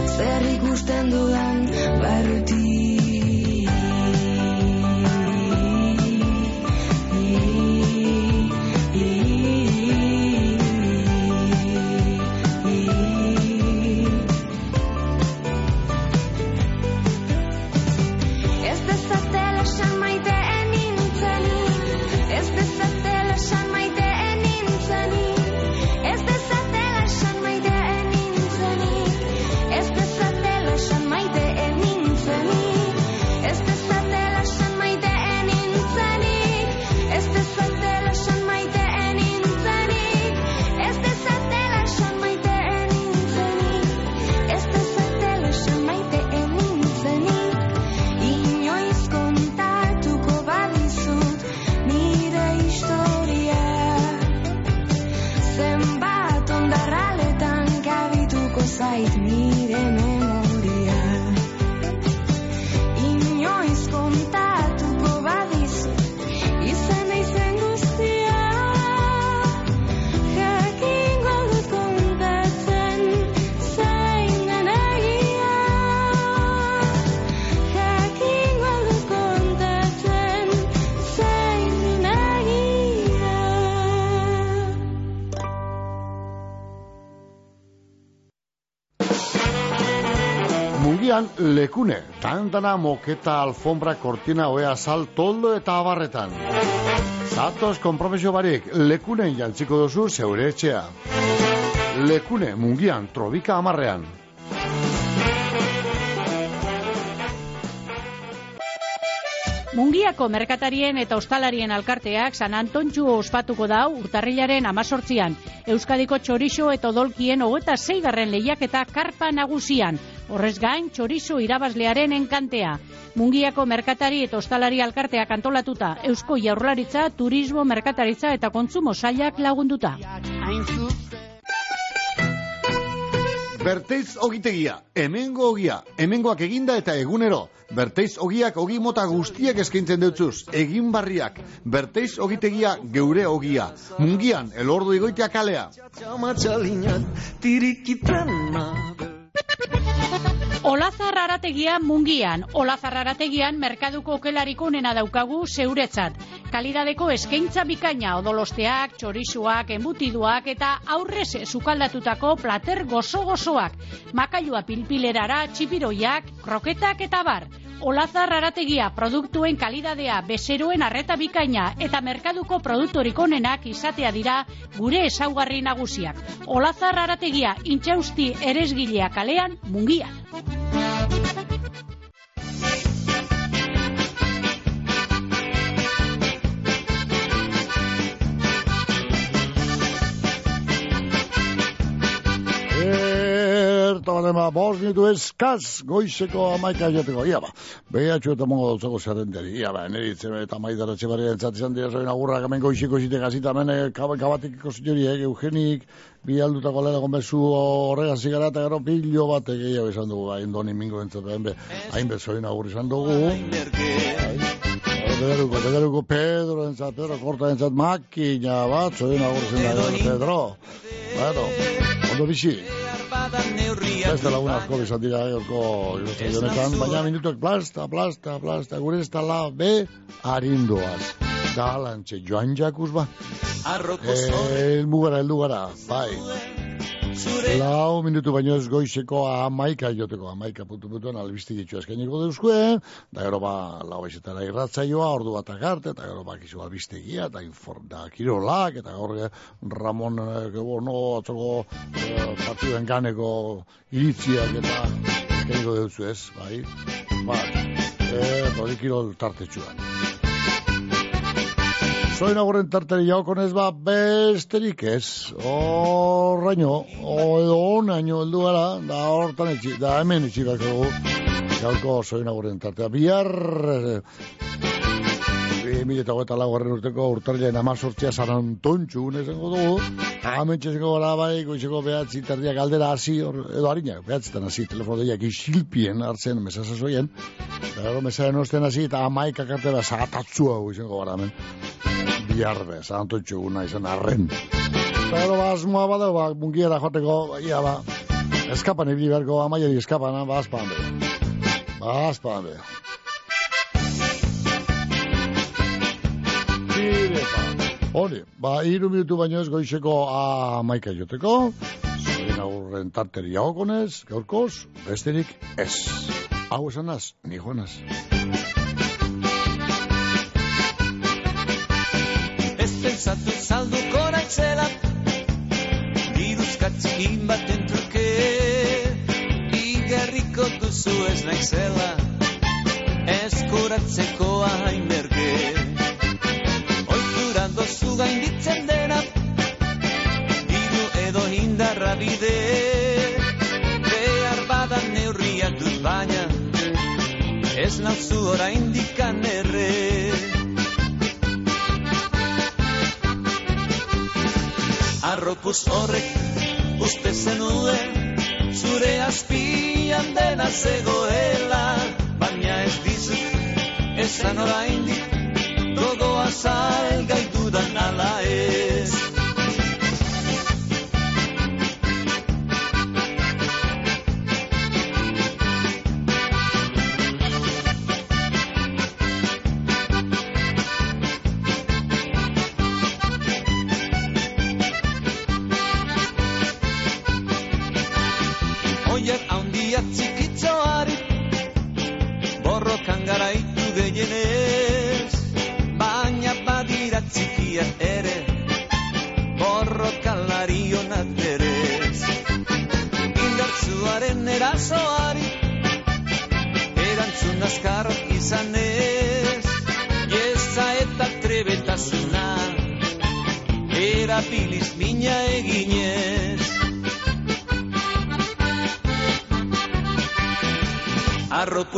[SPEAKER 38] Zer ikusten dudan barrutik zait nire
[SPEAKER 3] lekune, tantana, moketa, alfombra, kortina, oea, sal, toldo eta abarretan. Zatoz konprofesio barik, lekunen jantziko duzu zeure etxea. Lekune, mungian, trobika amarrean.
[SPEAKER 6] Mungiako merkatarien eta ostalarien alkarteak San Antontxu ospatuko dau urtarrilaren amazortzian. Euskadiko txorixo eta odolkien hogeta zeigarren lehiaketa karpa nagusian. Horrez gain, txorizo irabazlearen enkantea. Mungiako merkatari eta ostalari alkarteak antolatuta, Eusko Jaurlaritza, Turismo, Merkataritza eta Kontsumo Sailak lagunduta.
[SPEAKER 3] Berteiz ogitegia, hemengo ogia, hemengoak eginda eta egunero. Berteiz ogiak ogi mota guztiak eskaintzen deutzuz, egin barriak. Berteiz ogitegia geure ogia. Mungian, elordu igoitea kalea.
[SPEAKER 6] Olazar arategia mungian. Olazar arategian merkaduko okelariko onena daukagu zeuretzat. Kalidadeko eskaintza bikaina odolosteak, txorixuak, embutiduak eta aurrez sukaldatutako plater gozo-gozoak. Makailua pilpilerara, txipiroiak, kroketak eta bar. Olazar arategia produktuen kalidadea, bezeroen arreta bikaina eta merkaduko produktorik onenak izatea dira gure ezaugarri nagusiak. Olazar arategia intxausti eresgilea kalean mungian.
[SPEAKER 3] Erta bat ema, bos minutu eskaz, goizeko amaika joteko, ia ba, behatxu eta mongo dauzako zerrenderi, ia ba, neritzen eta maidara txebarri entzat dira zoin agurrak hemen goizeko zite gazita, hemen eh, kab kabatik ikozitori, eh, eugenik, bi aldutako lehena konbezu horrega zigara eta gero pilo bat gehiago izan dugu, hain doni mingo entzat, hain be, hain agur izan dugu. Pederuko, Pederuko, Pedro entzat, Pedro Korta entzat, makina bat, zoin agur izan da, Pedro. Bueno, ondo bizi. Beste lagun asko izan dira gaurko ilustrazio honetan, baina minutuak plasta, plasta, plasta, gure ez tala be harindoaz. Galantxe joan jakuz ba. Elmu gara, heldu gara, bai. Lau minutu baino ez goizeko amaika joteko, amaika puntu puntuan albiztik itxu eskainiko deuzkue, da gero ba, lau esetara irratzaioa, ordu bat agarte, eta gero ba, kizu albistegia, eta da kirolak, eta gaur eh, Ramon, eh, gebo, no, atzoko eh, partiden ganeko iritziak, eta eskainiko deuzu ez, bai, eh, hori kirol tartetxuan. Soy nagurren tarteri jaukonez ba besterik ez. Horraino, o edo onaino heldu gara, da hortan etxi, da hemen etxi dugu. Jauko soy nagurren tartea. Bihar, bi mila eta urteko urtarrilean amazortzia San Antontxu esango dugu. Hemen txezeko gara bai, goizeko behatzi tardiak aldera hasi, edo harinak, behatzitan hasi, telefono deiak isilpien hartzen mesasazoien. Eta gero mesaren osten hasi, eta amaik akarte da zagatatzua izango gara hemen biharbe, santontxu guna izan arren. Pero ba, asmoa bada, ba, mungiera joteko, ia ba, eskapan ibili beharko, amaieri eskapan, ba, aspan be. Ba, aspan be. Hori, ba, iru minutu baino ez goizeko amaika joteko, zorin aurren tarteri jaokonez, gaurkoz, besterik ez. Hau esanaz, ni joanaz.
[SPEAKER 27] Ez pentsatu salduko naitzela Diruzkatzikin baten truke Igarriko duzu ez naizela Eskuratzeko hain dozu gainditzen dena. Diru edo indarra bide Behar badan neurriak dut baina Ez nauzu orain dikan erre Arropuz horrek uste zenuen Zure azpian dena zegoela Baina ez dizut esan oraindik Gogoa salgai dudan ala ez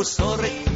[SPEAKER 27] Arropuz